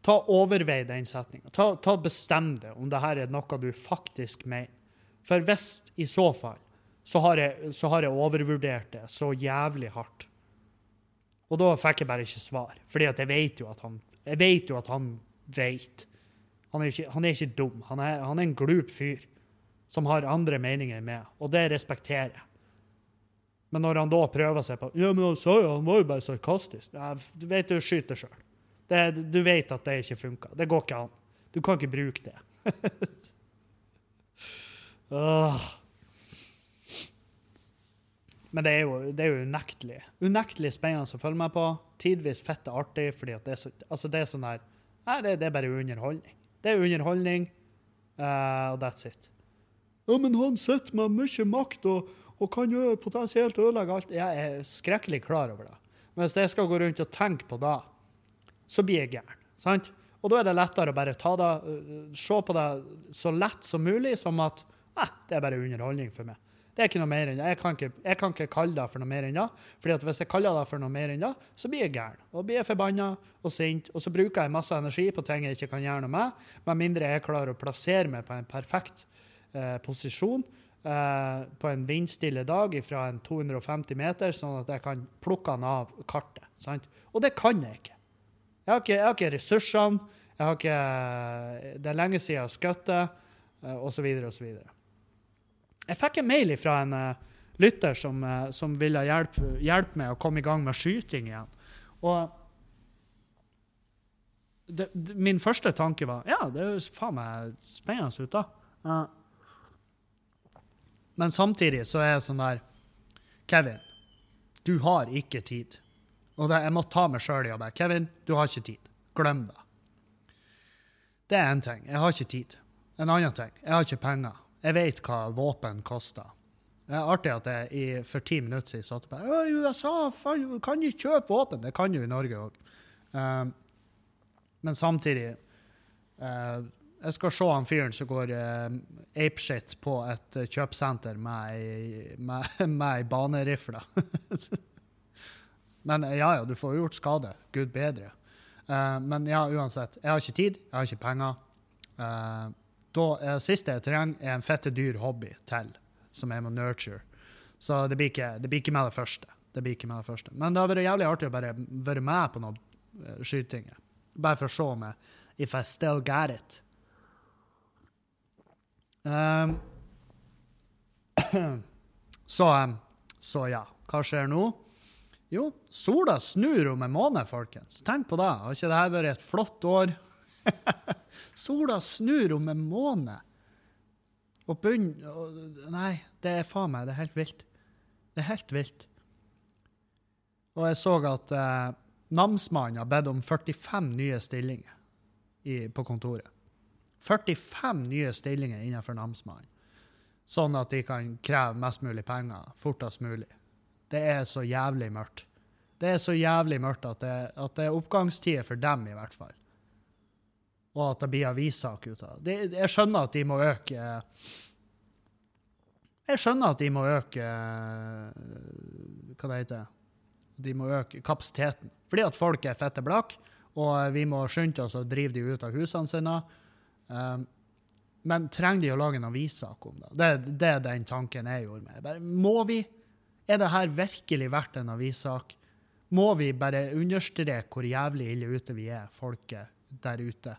Ta Overvei den setninga. Ta, ta Bestem deg om det her er noe du faktisk mener. For hvis i så fall, så har jeg, så har jeg overvurdert det så jævlig hardt. Og da fikk jeg bare ikke svar. Fordi jeg vet jo at han jeg vet jo at han vet. Han er, ikke, han er ikke dum. Han er, han er en glup fyr som har andre meninger enn meg, og det respekterer jeg. Men når han da prøver seg på Ja, men han sa jo han var jo bare sarkastisk. Ja, du vet du skyter sjøl. Du vet at det ikke funka. Det går ikke an. Du kan ikke bruke det. Men det er, jo, det er jo unektelig unektelig spennende å følge med på. Tidvis fette artig, fordi det så, altså det er sånn her Nei, det, det, er bare underholdning. Det er underholdning, uh, og that's it. Ja, men han sitter med mye makt og, og kan jo potensielt ødelegge alt. Jeg er skrekkelig klar over det. Men hvis jeg skal gå rundt og tenke på det, så blir jeg gæren. sant? Og da er det lettere å bare ta det, uh, se på det så lett som mulig, som at eh, det er bare underholdning for meg. Det er ikke noe mer enn. Jeg jeg kan ikke kalle det for noe mer enn det. fordi at hvis jeg kaller det for noe mer enn det, så blir jeg gæren. Og blir jeg forbanna og sint. Og så bruker jeg masse energi på ting jeg ikke kan gjøre noe med, med mindre jeg klarer å plassere meg på en perfekt eh, posisjon eh, på en vindstille dag fra en 250 meter, sånn at jeg kan plukke den av kartet. Sant? Og det kan jeg ikke. Jeg har ikke, jeg har ikke ressursene. Jeg har ikke, det er lenge siden jeg har skutt, osv., osv. Jeg fikk en mail fra en uh, lytter som, uh, som ville hjelpe, hjelpe meg å komme i gang med skyting igjen. Og det, det, min første tanke var ja, det høres faen meg spennende ut, da. Uh, men samtidig så er jeg sånn der Kevin, du har ikke tid. Og det, jeg må ta meg sjøl i å bare Kevin, du har ikke tid. Glem det. Det er én ting. Jeg har ikke tid. En annen ting. Jeg har ikke penger. Jeg vet hva våpen koster. Det er artig at jeg i, for ti minutter siden satt bare I USA faen, kan de kjøpe våpen. Det kan jo i Norge òg. Um, ehm, men samtidig uh, Jeg skal se han fyren som går uh, apeshit på et uh, kjøpesenter med ei, banerifle. men ja, ja, du får gjort skade. Gud bedre. Uh, men ja, uansett. Jeg har ikke tid, jeg har ikke penger. Uh, da uh, siste jeg trenger, er en fette dyr hobby til, som jeg må nurture. Så det blir ikke, det blir ikke med det første. Det blir ikke med det første. Men det har vært jævlig artig å bare være med på noen skytinger. Bare for å se om jeg If I still got it. Um, så, um, så ja. Hva skjer nå? Jo, sola snur om en måned, folkens. Tenk på det. Har ikke dette vært et flott år? Sola snur om en måned. Og bunn Nei, det er faen meg Det er helt vilt. Det er helt vilt. Og jeg så at eh, namsmannen har bedt om 45 nye stillinger i, på kontoret. 45 nye stillinger innenfor namsmannen. Sånn at de kan kreve mest mulig penger fortest mulig. Det er så jævlig mørkt. Det er så jævlig mørkt at det, at det er oppgangstider for dem, i hvert fall og at det blir avissak ut av det. Jeg skjønner at de må øke Jeg skjønner at de må øke Hva det heter De må øke kapasiteten. Fordi at folk er fette blakk, og vi må skynde oss å drive de ut av husene sine. Um, men trenger de å lage en avissak om det? Det, det er den tanken jeg gjorde meg. Bare, må vi? Er det her virkelig verdt en avissak? Må vi bare understreke hvor jævlig ille ute vi er, folket der ute?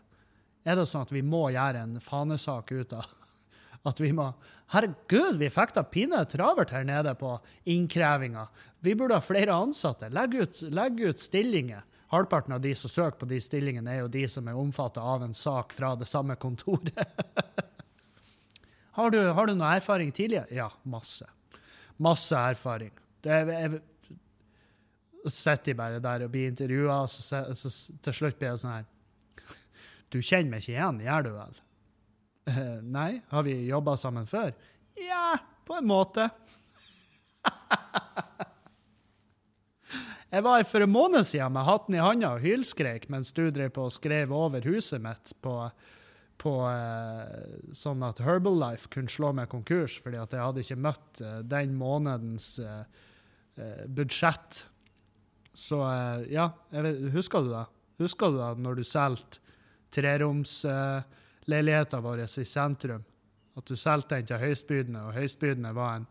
er det sånn at vi må gjøre en fanesak ut av at vi må Herregud, vi fikk da pinadø travelt her nede på innkrevinga. Vi burde ha flere ansatte. Legg ut, legg ut stillinger. Halvparten av de som søker på de stillingene, er jo de som er omfattet av en sak fra det samme kontoret. har, du, har, du, noe erfaring tidligere? Ja, masse. Masse erfaring. Det er, jeg, sitter bare der og blir intervjua, og så, så, til slutt blir det sånn her du kjenner meg ikke igjen, gjør du vel? Nei, har vi jobba sammen før? Ja, på en måte. Jeg var her for en måned siden med hatten i handa og hylskreik mens du drev på og skrev over huset mitt på, på eh, sånn at Herbalife kunne slå meg konkurs, fordi at jeg hadde ikke møtt eh, den månedens eh, eh budsjett. Så eh, ja, vet, husker du det? Husker du det når du solgte treromsleiligheta vår i sentrum? At du solgte den til høystbydende, og høystbydende var en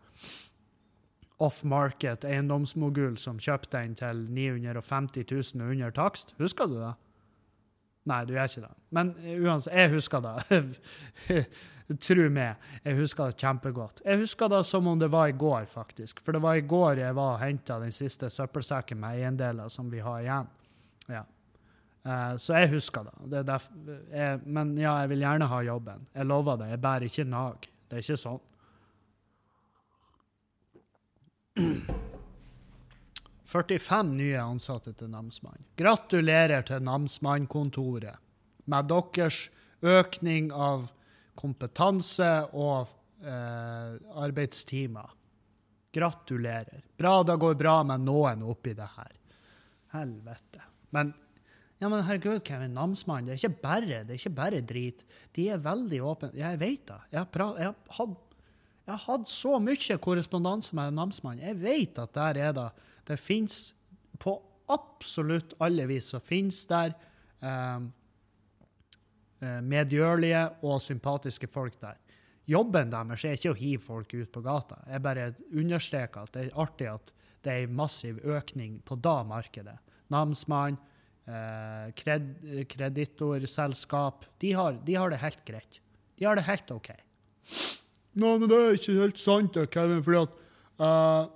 off-market eiendomsmogul som kjøpte den til 950 000 under takst. Husker du det? Nei, du gjør ikke det. Men uansett, jeg husker det. Tro meg, jeg husker det kjempegodt. Jeg husker det som om det var i går, faktisk. For det var i går jeg var og henta den siste søppelsekken med eiendeler som vi har igjen. Ja. Uh, så jeg husker det. det jeg, men ja, jeg vil gjerne ha jobben. Jeg lover det. Jeg bærer ikke nag. Det er ikke sånn. 45 nye ansatte til namsmann. Gratulerer til namsmannkontoret med deres økning av kompetanse og eh, arbeidstimer. Gratulerer. Bra det går bra med noen oppi det her. Helvete. Men ja, men herregud, Kevin, namsmann, det er ikke bare, det er ikke bare drit. De er veldig åpne. Jeg vet det. Jeg har, jeg har hatt jeg har hatt så mye korrespondanse med en namsmann. Jeg vet at der er det Det fins på absolutt alle vis så fins der ehm, eh, medgjørlige og sympatiske folk der. Jobben deres er ikke å hive folk ut på gata. Jeg bare understreker at det er artig at det er en massiv økning på da markedet. Namsmann, eh, kred, kreditorselskap de har, de har det helt greit. De har det helt OK. Nei, men det er ikke helt sant, Kevin. fordi at uh,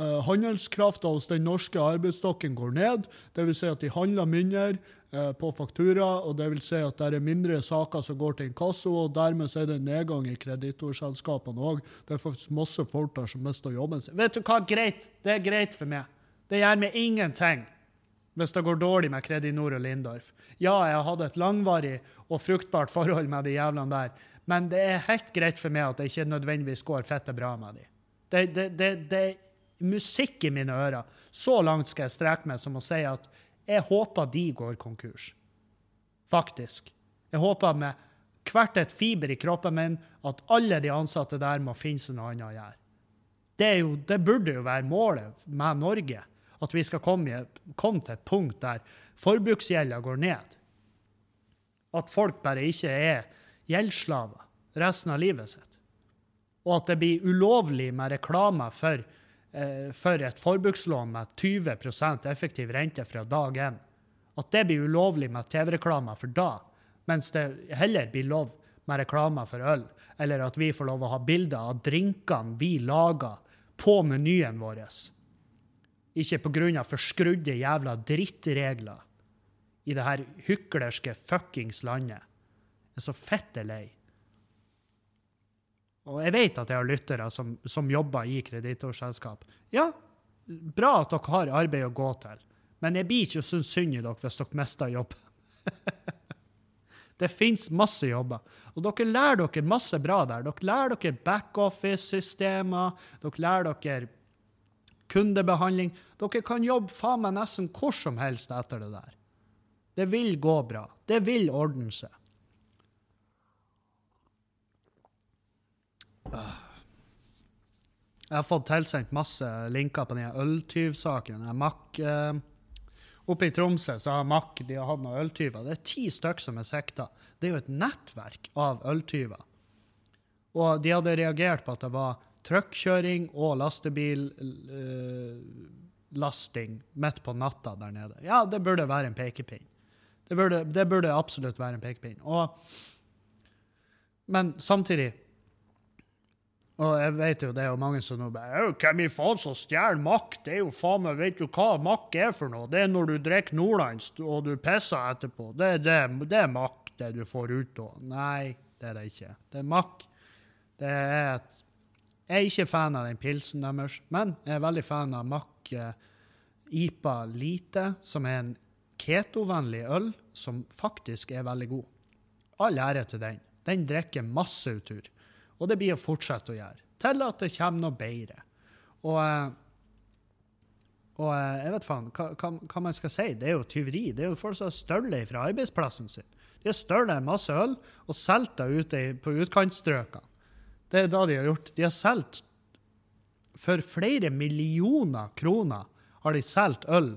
uh, handelskrafta hos den norske arbeidsstokken går ned. Dvs. Si at de handler mindre uh, på faktura, og det vil si at det er mindre saker som går til inkasso, og dermed er det nedgang i kreditorselskapene òg. Det er faktisk masse folk der som mister jobben sin. Vet du hva, greit. Det er greit for meg. Det gjør meg ingenting hvis det går dårlig med Kredinor og Lindorf. Ja, jeg hatt et langvarig og fruktbart forhold med de jævlene der, men det er helt greit for meg at det ikke nødvendigvis går fette bra med dem. Det, det, det, det, er musikk i mine ører. Så langt skal jeg streke meg som å si at jeg håper de går konkurs. Faktisk. Jeg håper med hvert et fiber i kroppen min at alle de ansatte der må finne seg noe annet å gjøre. Det, jo, det, burde jo være målet med Norge. At vi skal komme, komme til et punkt der forbruksgjelda går ned. At folk bare ikke er gjeldsslaver resten av livet sitt. Og at det blir ulovlig med reklame for, eh, for et forbrukslån med 20% effektiv rente fra dag én. At det blir ulovlig med TV-reklame for da, mens det heller blir lov med reklame for øl. Eller at vi får lov å ha bilder av drinkene vi lager på menyen vår. Ikke pga. forskrudde jævla drittregler i det her hyklerske fuckings landet er så fette lei. Og jeg vet at jeg har lyttere som, som jobber i kreditorselskap. Ja, bra at dere har arbeid å gå til, men jeg blir ikke så synd i dere hvis dere mister jobben. det fins masse jobber. Og dere lærer dere masse bra der. Dere lærer dere backoffice-systemer, dere lærer dere kundebehandling. Dere kan jobbe faen meg nesten hvor som helst etter det der. Det vil gå bra. Det vil ordne seg. Jeg har fått tilsendt masse linker på den øltyvsaken. Mack eh, Oppe i Tromsø så har Mack de har hatt noen øltyver. Det er ti stykker som er sikta. Det er jo et nettverk av øltyver. Og de hadde reagert på at det var truckkjøring og lastebillasting eh, midt på natta der nede. Ja, det burde være en pekepinn. Det det burde absolutt være en pekepinn. men samtidig og jeg vet jo, det er jo mange som nå bare Hvem i faen som stjeler makk? Det er jo faen meg Vet du hva makk er for noe? Det er når du drikker nordlands og du pisser etterpå. Det, det, det er makk, det du får ut av. Nei, det er det ikke. Det er makk. Det er et Jeg er ikke fan av den pilsen deres, men jeg er veldig fan av Mack eh, IPA Lite, som er en ketovennlig øl som faktisk er veldig god. All ære til den. Den drikker masse utur. Og det blir å fortsette å gjøre. Til at det kommer noe bedre. Og, eh, Og eh, jeg vet faen hva, hva, man skal si. Det er jo tyveri. Det er jo folk som har stjålet fra arbeidsplassen sin. De har stjålet masse øl og solgt det ute på utkantstrøkene. Det er da de har gjort. De har solgt for flere millioner kroner har de solgt øl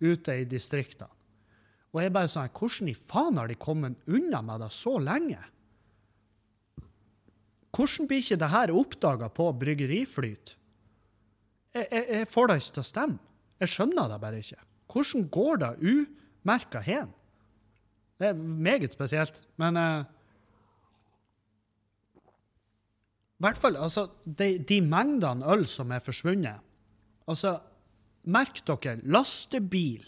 ute i distriktene. Og jeg bare sånn, hvordan i faen har de kommet unna med det så lenge? Hvordan blir ikke det her oppdaga på Bryggeriflyt? Jeg, jeg, jeg får det ikke til å stemme. Jeg skjønner det bare ikke. Hvordan går det umerka hen? Det er meget spesielt. Men uh, I hvert fall, altså, de, de mengdene øl som er forsvunnet Altså, merk dere, lastebil.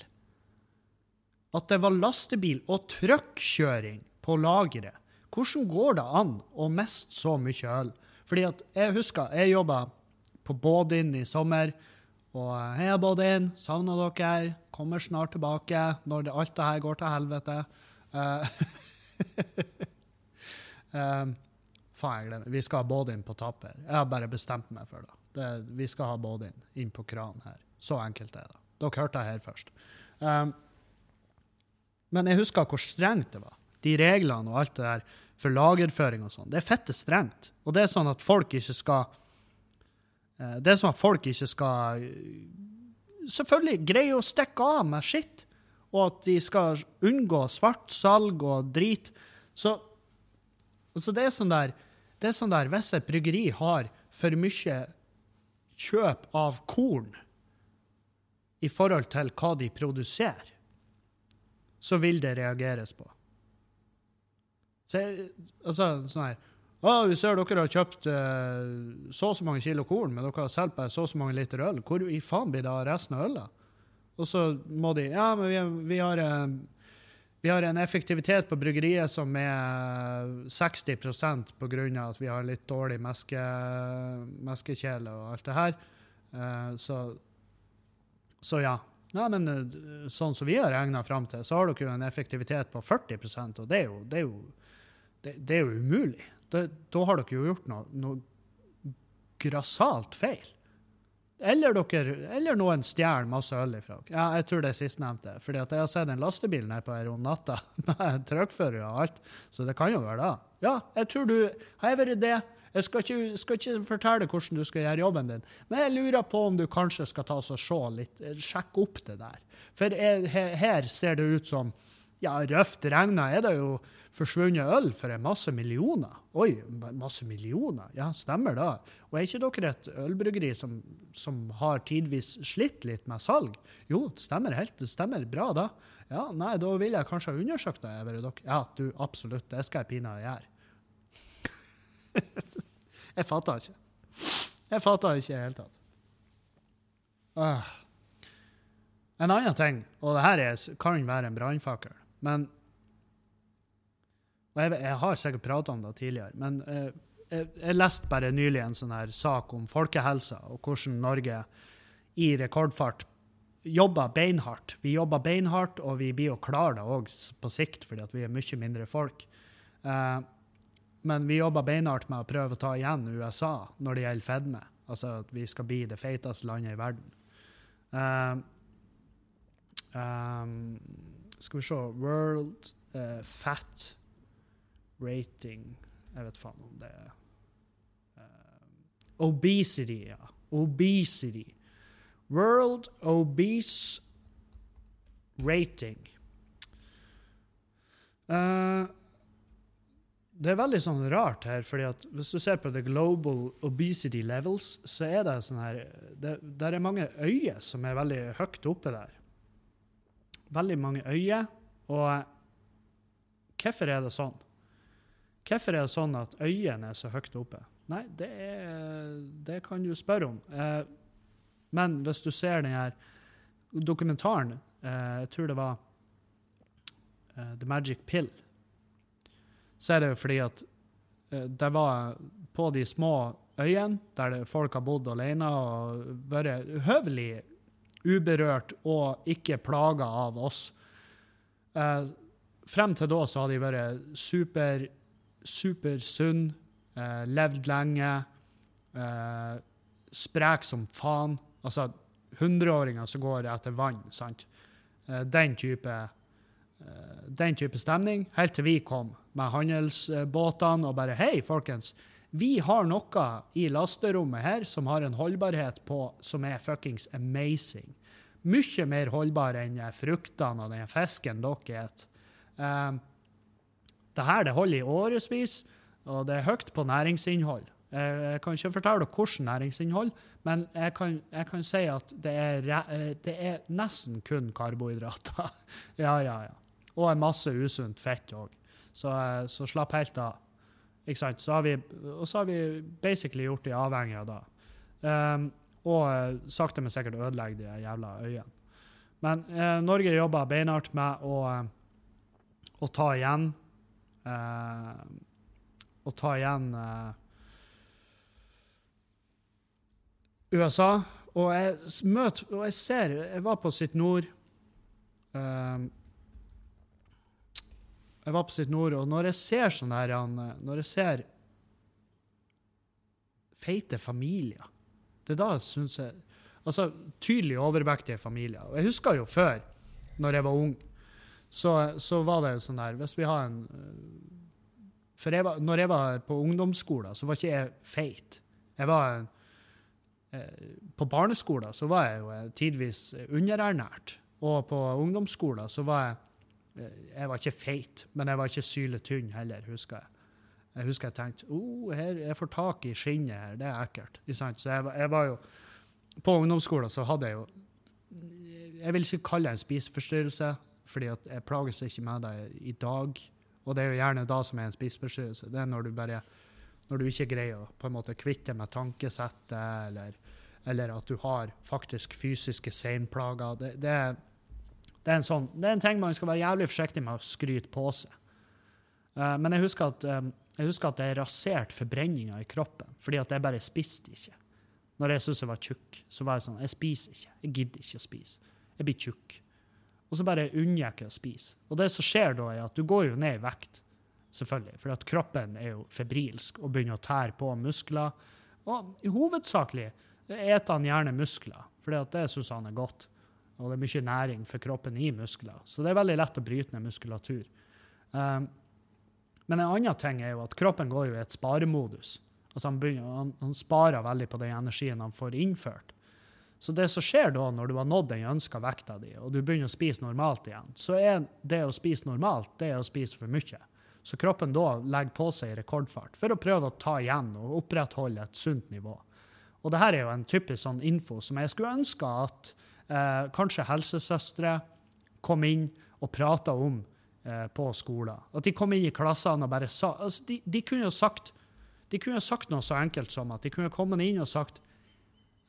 At det var lastebil og truckkjøring på lageret. Hvordan går det an å miste så mye øl? Fordi at jeg husker, jeg jobba på Bådin i sommer. Og eh, hei, Bådin, savna dere. Kommer snart tilbake når det, alt det her går til helvete. Uh, eh, faen, jeg glemmer. Vi skal ha Bådin på tapp her. Jeg har bare bestemt meg for det. det vi skal ha Bådin inn på kranen her. Så enkelt er det. Dere hørte det her først. Um, men jeg husker hvor strengt det var. De reglene og alt det der for lagerføring og sånn. Det er fette strengt. Og det er sånn at folk ikke skal eh, Det er sånn at folk ikke skal eh, Selvfølgelig greie å stikke av med skitt, og at de skal unngå svart salg og drit. Så, altså det er sånn der det er sånn der, Hvis et bryggeri har for mye kjøp av korn i forhold til hva de produserer, så vil det reageres på. Så, altså, sånn her å, Vi ser dere har kjøpt uh, så og så mange kilo korn, men dere har solgt bare så og så mange liter øl. Hvor i faen blir det av resten av ølet? Og så må de Ja, men vi, vi, har, uh, vi har en effektivitet på bryggeriet som er 60% på grunn av at vi har litt dårlig meske, meskekjele og alt det her. Uh, så, så ja. Nei, men eh, sånn som vi har regna fram til, så har dere jo en effektivitet på 40% og det er jo, det er jo, det, det er jo umulig. Da, da har dere jo gjort noe, noe grassat feil. Eller, dere, eller noen stjeler masse øl ifra dere. Ja, jeg tror det er sistnevnte. fordi jeg har sett en lastebil nede på her om natta med trøkkfører og alt, så det kan jo være det. Ja, jeg tror du Har jeg vært det? Jeg skal ikke, skal ikke fortelle hvordan du skal gjøre jobben din, men jeg lurer på om du kanskje skal ta og se litt, sjekke opp det der. For jeg, her, ser det ut som ja, røft regna er det jo forsvunnet øl for en masse millioner. Oi, masse millioner? Ja, stemmer det. Og er ikke dere et ølbryggeri som, som har tidvis slitt litt med salg? Jo, det stemmer helt. Det stemmer bra, da. Ja, nei, da vil jeg kanskje ha undersøkt det. Ja, du, absolutt. Det skal jeg pinadø gjøre. jeg fatter ikke. Jeg fatter ikke i det hele tatt. Uh. En annen ting, og det her er, kan være en brannfakkel, men og jeg, jeg har sikkert prata om det tidligere, men uh, jeg, jeg leste bare nylig en sånn her sak om folkehelsa, og hvordan Norge i rekordfart jobber beinhardt. Vi jobber beinhardt, og vi blir jo klare det òg på sikt, fordi vi er mye mindre folk. Eh, men vi jobber beinhardt med å prøve å ta igjen USA når det gjelder fedme. Altså at vi skal bli det feiteste landet i verden. Um, um, skal vi se World uh, Fat Rating Jeg vet faen om det er um, Obesity, ja. Obesity. World Obese Rating. Eh, det er veldig sånn rart her, fordi at hvis du ser på the global obesity levels, så er det sånn her det, Der er mange øyer som er veldig høyt oppe der. Veldig mange øyer. Og hvorfor er det sånn? Hvorfor er det sånn at øyene er så høyt oppe? Nei, det, er, det kan du spørre om. Eh, men hvis du ser den her dokumentaren, eh, jeg tror det var eh, The Magic Pill, så er det jo fordi at eh, det var på de små øyene der folk har bodd alene og vært høvelig uberørt og ikke plaga av oss. Eh, frem til da så har de vært super, supersunne, eh, levd lenge, eh, sprek som faen. Altså hundreåringer som går etter vann. sant? Eh, den type, eh, den type stemning, helt til vi kom med handelsbåtene og bare Hei, folkens. Vi har noe i lasterommet her som har en holdbarhet på som er fuckings amazing. Mye mer holdbar enn fruktene og den fisken dere spiser. Um, det her det holder i årevis, og det er høyt på næringsinnhold. Jeg kan ikke fortelle hvilket næringsinnhold, men jeg kan, jeg kan, si at det er, det er nesten kun karbohydrater. ja, ja, ja. Og en masse usunt fett òg. Så, så, slapp helt av. Ikke sant? Så vi, og så har vi basically gjort de avhengige av det. Um, og sakte, men sikkert ødelegge de jævla øyene. Men eh, Norge jobber beinhardt med å, å ta igjen eh, Å ta igjen eh, USA. Og jeg møter Og jeg ser Jeg var på Sitt Nord. Um, jeg var på Sitt Nord, og når jeg ser sånn her Når jeg ser feite familier Det er da syns jeg Altså tydelig overvektige familier. Og jeg husker jo før, når jeg var ung, så, så var det jo sånn der Hvis vi har en For jeg var, når jeg var på ungdomsskolen, så var ikke jeg feit. Jeg var Eh, på barneskolen så var jeg jo eh, tidvis underernært. Og på ungdomsskolen så var jeg eh, Jeg var ikke feit, men jeg var ikke syletynn heller, husker jeg. Jeg husker jeg tenkte oh, her, jeg får tak i skinnet her, det er ekkelt. Så jeg, jeg, var jo På ungdomsskolen så hadde jeg jo Jeg vil ikke kalle det en spiseforstyrrelse, fordi jeg plages ikke med det i dag. Og det er jo gjerne da som er en spiseforstyrrelse. Det er når du bare når du ikke greier å på en måte kvitte med tankesettet, eller, eller, at du har faktisk fysiske seinplager. Det, det, det, er en sånn, det er en ting man skal være jævlig forsiktig med å skryte på seg. Uh, men jeg husker, at, um, jeg husker at jeg raserte forbrenninga i kroppen, fordi at jeg bare spiste ikke. Når jeg syntes jeg var tjukk, så var jeg sånn Jeg spiser ikke. Jeg gidder ikke å spise. Jeg blir tjukk. Og så bare unngikk jeg å spise. Og det som skjer da, er at du går jo ned i vekt selvfølgelig. For at kroppen er jo febrilsk og begynner å tære på muskler. Og hovedsakelig eter han gjerne muskler, for det syns han er godt. Og det er mye næring for kroppen i muskler. Så det er veldig lett å bryte ned muskulatur. Um, men en annen ting er jo at kroppen går jo i et sparemodus. Altså han, begynner, han, han, sparer veldig på den energien han får innført. Så det som skjer da, når du har nådd den ønska vekta di, og du begynner å spise normalt igjen, så er det å spise normalt det er å spise for mye. Så kroppen da legger på seg i rekordfart for å prøve å ta igjen og opprettholde et sunt nivå. Og det her er jo en typisk sånn info som jeg skulle ønske at eh, kanskje helsesøstre kom inn og prata om eh, på skolen. At de kom inn i klassene og bare sa altså de, de, kunne jo sagt, sagt noe så enkelt som at de kunne kommet inn og sagt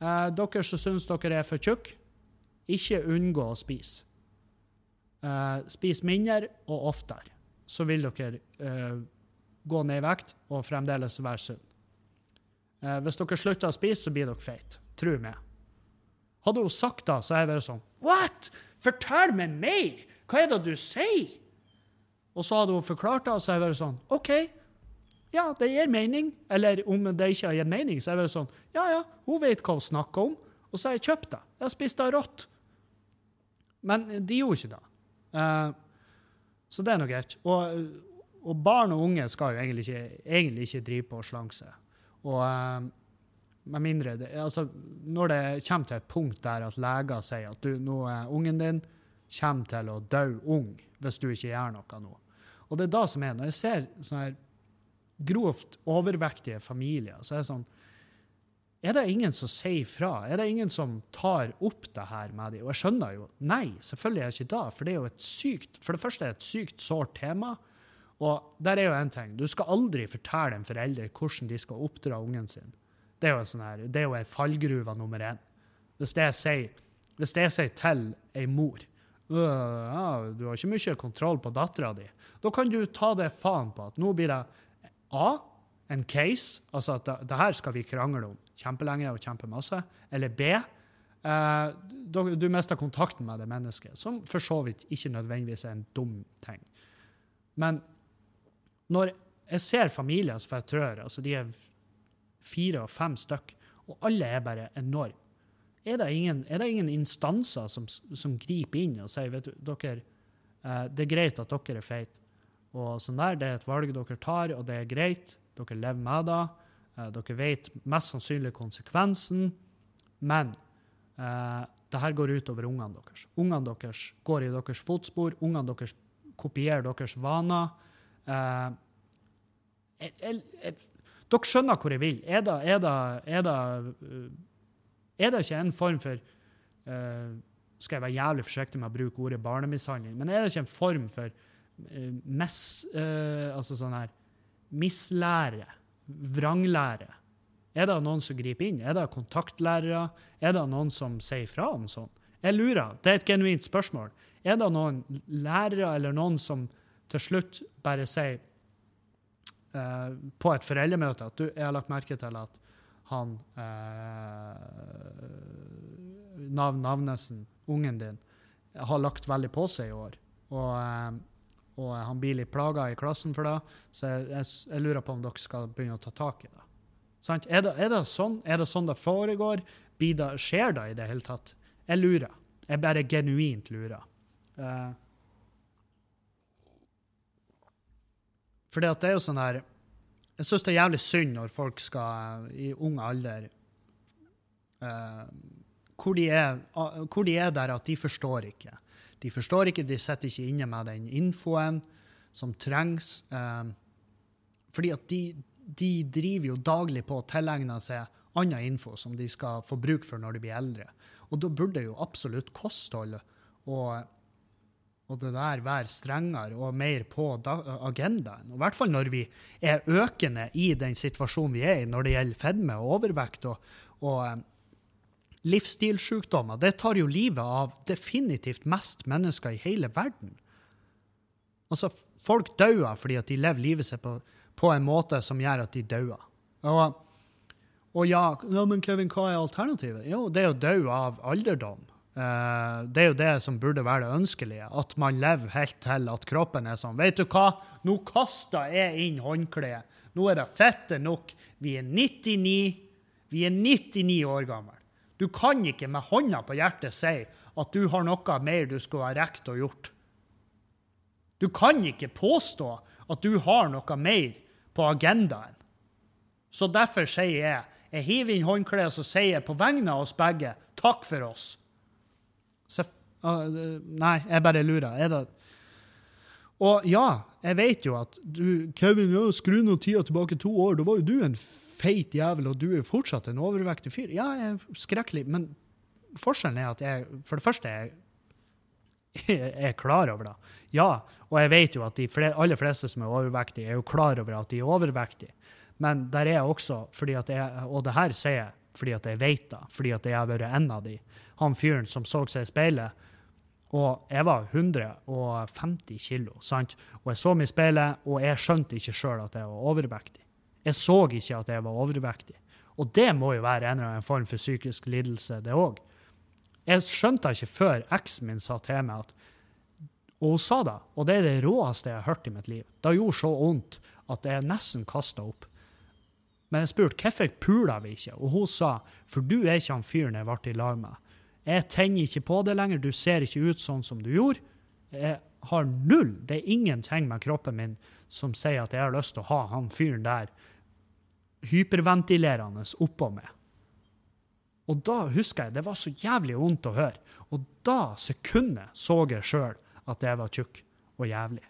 eh, dere som syns dere er for tjukke, ikke unngå å spise. Eh, spis mindre og oftere så vil dere eh, gå ned i vekt og fremdeles være sunne. Eh, hvis dere slutter å spise, så blir dere feite. Tro meg. Hadde hun sagt det, så hadde jeg vært sånn What?! Fortell meg mer! Hva er det du sier? Og så hadde hun forklart det, og så hadde jeg vært sånn OK. Ja, det gir mening. Eller om det ikke har gitt mening, så hadde jeg vært sånn Ja, ja, hun vet hva hun snakker om. Og så har jeg kjøpt det. Jeg har spist det rått. Men de gjorde ikke det. Uh, så det er nå greit. Og, og, barn og unge skal jo egentlig ikke, egentlig ikke drive på å slanke seg. Og um, med mindre det, altså, Når det kommer til et punkt der at leger sier at du, nå er ungen din kommer til å dø ung hvis du ikke gjør noe nå. Og det er da som er, Når jeg ser sånne grovt overvektige familier, så er det sånn er det ingen som sier fra? Er det ingen som tar opp det her med dem? Og jeg skjønner jo nei, selvfølgelig er det ikke det. For det er jo et sykt, for det første er det et sykt sårt tema. Og der er jo en ting. Du skal aldri fortelle en forelder hvordan de skal oppdra ungen sin. Det er jo, sånn her, det er jo en fallgruve nummer én. Hvis det sier, hvis det sier til ei mor ja, du har ikke mye kontroll på dattera di, da kan du ta det faen på at nå blir det A, en case, altså at det, det her skal vi krangle om kjempelenge og kjempemasse. Eller B. Eh, du mister kontakten med det mennesket, som for så vidt ikke nødvendigvis er en dum ting. Men når jeg ser familier som jeg trør, altså de er fire og fem stykk, og alle er bare enorme er det ingen, er det ingen instanser som, som, griper inn og sier vet du, dere, eh, det er greit at dere er feite. Og sånn der, Det er et valg dere tar, og det er greit. Dere lever med det. Eh, dere vet mest sannsynlig konsekvensen. Men eh, det her går ut over ungene deres. Ungene deres går i deres fotspor. Ungene deres kopierer deres vaner. Eh, jeg, dere skjønner hvor jeg vil. Er det, er det, er det, eh, er det ikke en form for uh, Skal jeg være jævlig forsiktig med å bruke ordet barnemishandling, men er det ikke en form for uh, mess, uh, altså sånn her mislære? Vranglære? Er det noen som griper inn? Er det kontaktlærere? Er det noen som sier fra om sånn? Jeg lurer. Det er et genuint spørsmål. Er det noen lærere eller noen som til slutt bare sier uh, på et foreldremøte at du, jeg har lagt merke til at han eh, Nav Navnesen, ungen din, har lagt veldig på seg i år. Og, uh, og han blir litt plaga i klassen for det, så jeg, jeg, jeg lurer på om dere skal begynne å ta tak i det. Er det, er, det sånn, er det, sånn, det foregår? Det, skjer det i det hele tatt? Jeg lurer. Jeg bare genuint lurer. Uh, for det er jo sånn her Jeg syns det er jævlig synd når folk skal i ung alder uh, hvor, de er, uh, hvor de er der at de forstår ikke. De forstår ikke, de sitter ikke inne med den infoen som trengs. fordi at de, de driver jo daglig på å tilegne seg annen info som de skal få bruk for når de blir eldre. Og da burde jo absolutt kosthold og, og det der være strengere og mer på agendaen. I hvert fall når vi er økende i den situasjonen vi er i når det gjelder fedme og overvekt og, og eh, livsstilssykdommer. Det tar jo livet av definitivt mest mennesker i hele verden. Altså, folk dauer fordi at de lever livet sitt på på en måte som gjør at de dauer. Og, og ja, ja, men Kevin, hva er alternativet? Jo, det er å dø av alderdom. Uh, det er jo det som burde være det ønskelige. At man lever helt til at kroppen er sånn. Vet du hva, nå kaster jeg inn håndkleet. Nå er det fette nok. Vi er 99. Vi er 99 år gamle. Du kan ikke med hånda på hjertet si at du har noe mer du skulle ha rekt å gjort. Du kan ikke påstå at du har noe mer på agendaen. Så derfor sier jeg jeg hiver inn håndkleet og sier på vegne av oss begge takk for oss. Uh, nei, jeg bare lurer. Er det Og ja, jeg vet jo at du Kevin, ja, skru nå tida tilbake to år. Da var jo du en feit jævel, og du er fortsatt en overvektig fyr. Ja, jeg er skrekkelig, men forskjellen er at jeg For det første er jeg er klar over det. Ja, og jeg vet jo at de aller fleste som er overvektige, er jo klar over at de er overvektige. Men der er jeg også, fordi at jeg, og det her sier jeg fordi at jeg vet det, fordi at jeg har vært en av de, han fyren som så seg i speilet, og jeg var 150 kilo, sant? Og jeg så meg i speilet, og jeg skjønte ikke sjøl at jeg var overvektig. Jeg så ikke at jeg var overvektig. Og det må jo være en eller annen form for psykisk lidelse, det òg. Jeg skjønte ikke før eksen min sa til meg at Og hun sa det, og det er det råeste jeg har hørt i mitt liv. Det gjorde så vondt at jeg nesten kasta opp. Men jeg spurte hvorfor puler vi ikke, og hun sa for du er ikke han fyren jeg ble i lag med. Jeg tenner ikke på det lenger, du ser ikke ut sånn som du gjorde. Jeg har null, det er ingenting med kroppen min som sier at jeg har lyst til å ha han fyren der hyperventilerende oppå meg. Og da husker jeg det var så jævlig vondt å høre. Og da sekundet så jeg sjøl at jeg var tjukk og jævlig.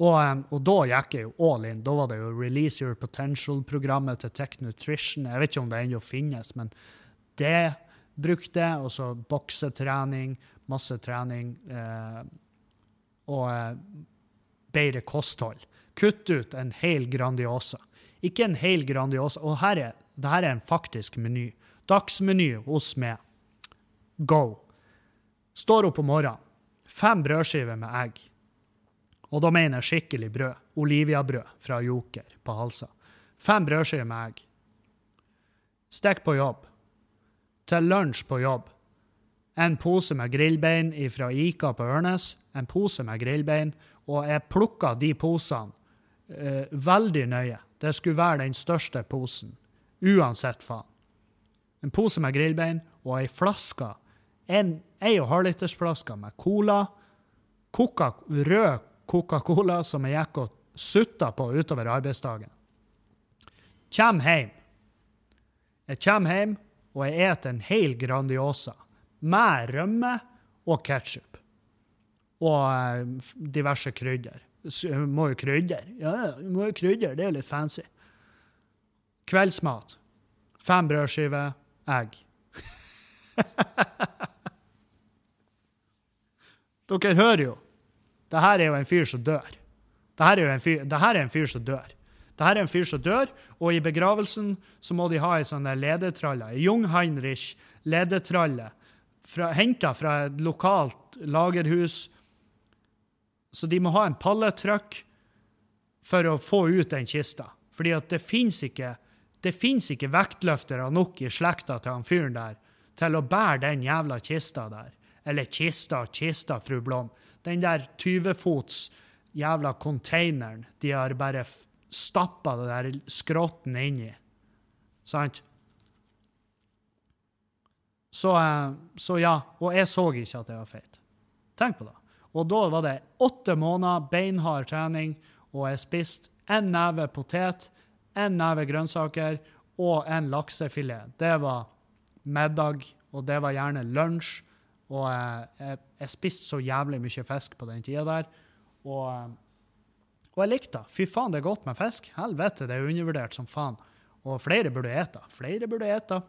Og, og, da gikk jeg jo all in. Da var det jo Release Your Potential-programmet til Tech Nutrition. Jeg vet ikke om det ennå finnes, men det brukte. Og så boksetrening, masse trening. Eh, og eh, bedre kosthold. Kutt ut en hel Grandiosa. Ikke en hel Grandiosa. Og her er dette er en faktisk meny. Dagsmeny hos meg. Go. Står opp om morgenen. Fem brødskiver med egg. Og da mener jeg skikkelig brød. Olivia-brød fra Joker på Halsa. Fem brødskiver med egg. Stikk på jobb. Til lunsj på jobb. En pose med grillbein fra Ica på Ørnes. En pose med grillbein. Og jeg plukka de posene eh, veldig nøye. Det skulle være den største posen. Uansett faen. en pose med grillbein og ei flaske, en, ei og halvlitersflaske med cola, Coca, rød Coca-Cola som jeg gikk og sutta på utover arbeidsdagen. Kjem hjem. Jeg kommer hjem, og jeg et en hel Grandiosa med rømme og ketsjup. Og eh, diverse krydder. Må jo krydder. Ja, må jo krydder. Det er litt fancy. Kveldsmat. Fem brødskiver, egg. Dere hører jo. Det her er jo en fyr som dør. Det her er jo en fyr, det her er en fyr som dør. Det her er en fyr som dør, og i begravelsen så må de ha ei sånn ledetralle. Ei Jung-Heinrich ledetralle henta fra et lokalt lagerhus. Så de må ha en palletrykk for å få ut den kista. Fordi at det fins ikke det fins ikke vektløftere nok i slekta til han fyren der til å bære den jævla kista der. Eller kista, kista, fru Blom. Den der 20-fots jævla containeren de har bare stappa det der skrotten inn i. Sant? Så, eh, så, ja. Og jeg så ikke at jeg var feit. Tenk på det. Og da var det åtte måneder beinhard trening, og jeg spiste en neve potet, en neve grønnsaker og en laksefilet. Det var middag, og det var gjerne lunsj. Og jeg, jeg, jeg spiste så jævlig mye fisk på den tida der. Og, og jeg likte det. Fy faen, det er godt med fisk. Helvete, det er undervurdert som faen. Og flere burde ete. Flere burde ete.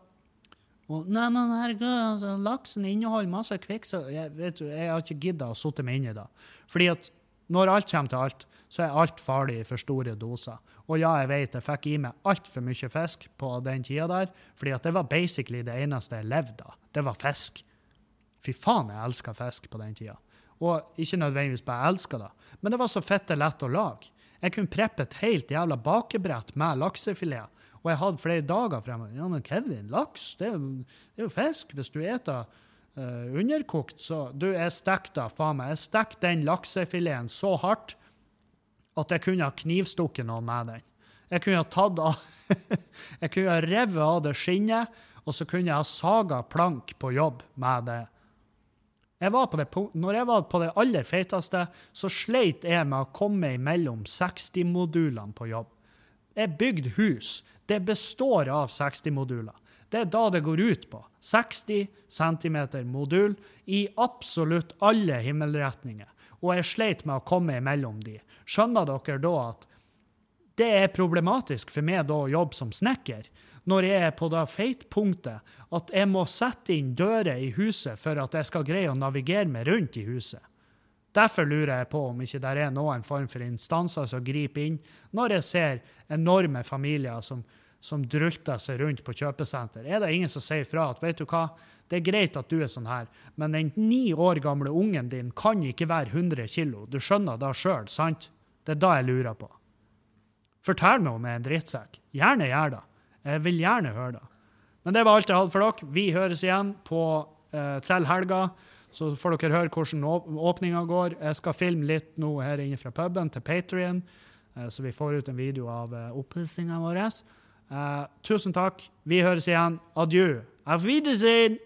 Og, nei, men herregud, altså, laksen inneholder masse kvikksølv. Jeg, jeg har ikke gidda å sitte meg inn i det. Fordi at når alt kommer til alt, så er alt farlig i for store doser. Og ja, jeg vet jeg fikk i meg altfor mye fisk på den tida der, fordi at det var basically det eneste jeg levde av. Det var fisk. Fy faen, jeg elska fisk på den tida. Og ikke nødvendigvis bare elska det, men det var så fitte lett å lage. Jeg kunne preppe et helt jævla bakebrett med laksefilet, og jeg hadde flere dager fremme. Ja, men Kevin, laks, det er, det er jo fisk. Hvis du eter uh, underkokt, så Du, jeg stekte faen meg. Jeg stekte den laksefileten så hardt at jeg kunne ha knivstukket noen med den. Jeg kunne ha tatt av Jeg kunne ha revet av det skinnet, og så kunne jeg ha saga plank på jobb med det. Jeg det, når jeg var på det aller feiteste, så sleit jeg med å komme imellom 60-modulene på jobb. Jeg bygde hus. Det består av 60-moduler. Det er da det går ut på. 60 cm modul i absolutt alle himmelretninger. Og jeg sleit med å komme imellom de. Skjønner dere da at det er problematisk for meg da å jobbe som snekker, når jeg er på det feitpunktet at jeg må sette inn dører i huset for at jeg skal greie å navigere meg rundt i huset. Derfor lurer jeg på om ikke det er noen form for instanser som griper inn når jeg ser enorme familier som, som drulter seg rundt på kjøpesenter. Er det ingen som sier fra at vet du hva, det er greit at du er sånn her, men den ni år gamle ungen din kan ikke være 100 kilo. Du skjønner det sjøl, sant? Det er da jeg lurer på. Fortell meg om jeg er en drittsekk. Gjerne gjør det. Jeg vil gjerne høre det. Men det var alt jeg hadde for dere. Vi høres igjen på, eh, til helga. Så får dere høre hvordan åpninga går. Jeg skal filme litt nå her inne fra puben til Patrion, eh, så vi får ut en video av eh, oppussinga vår. Eh, tusen takk. Vi høres igjen. Adjø. Auf Wiedersehen!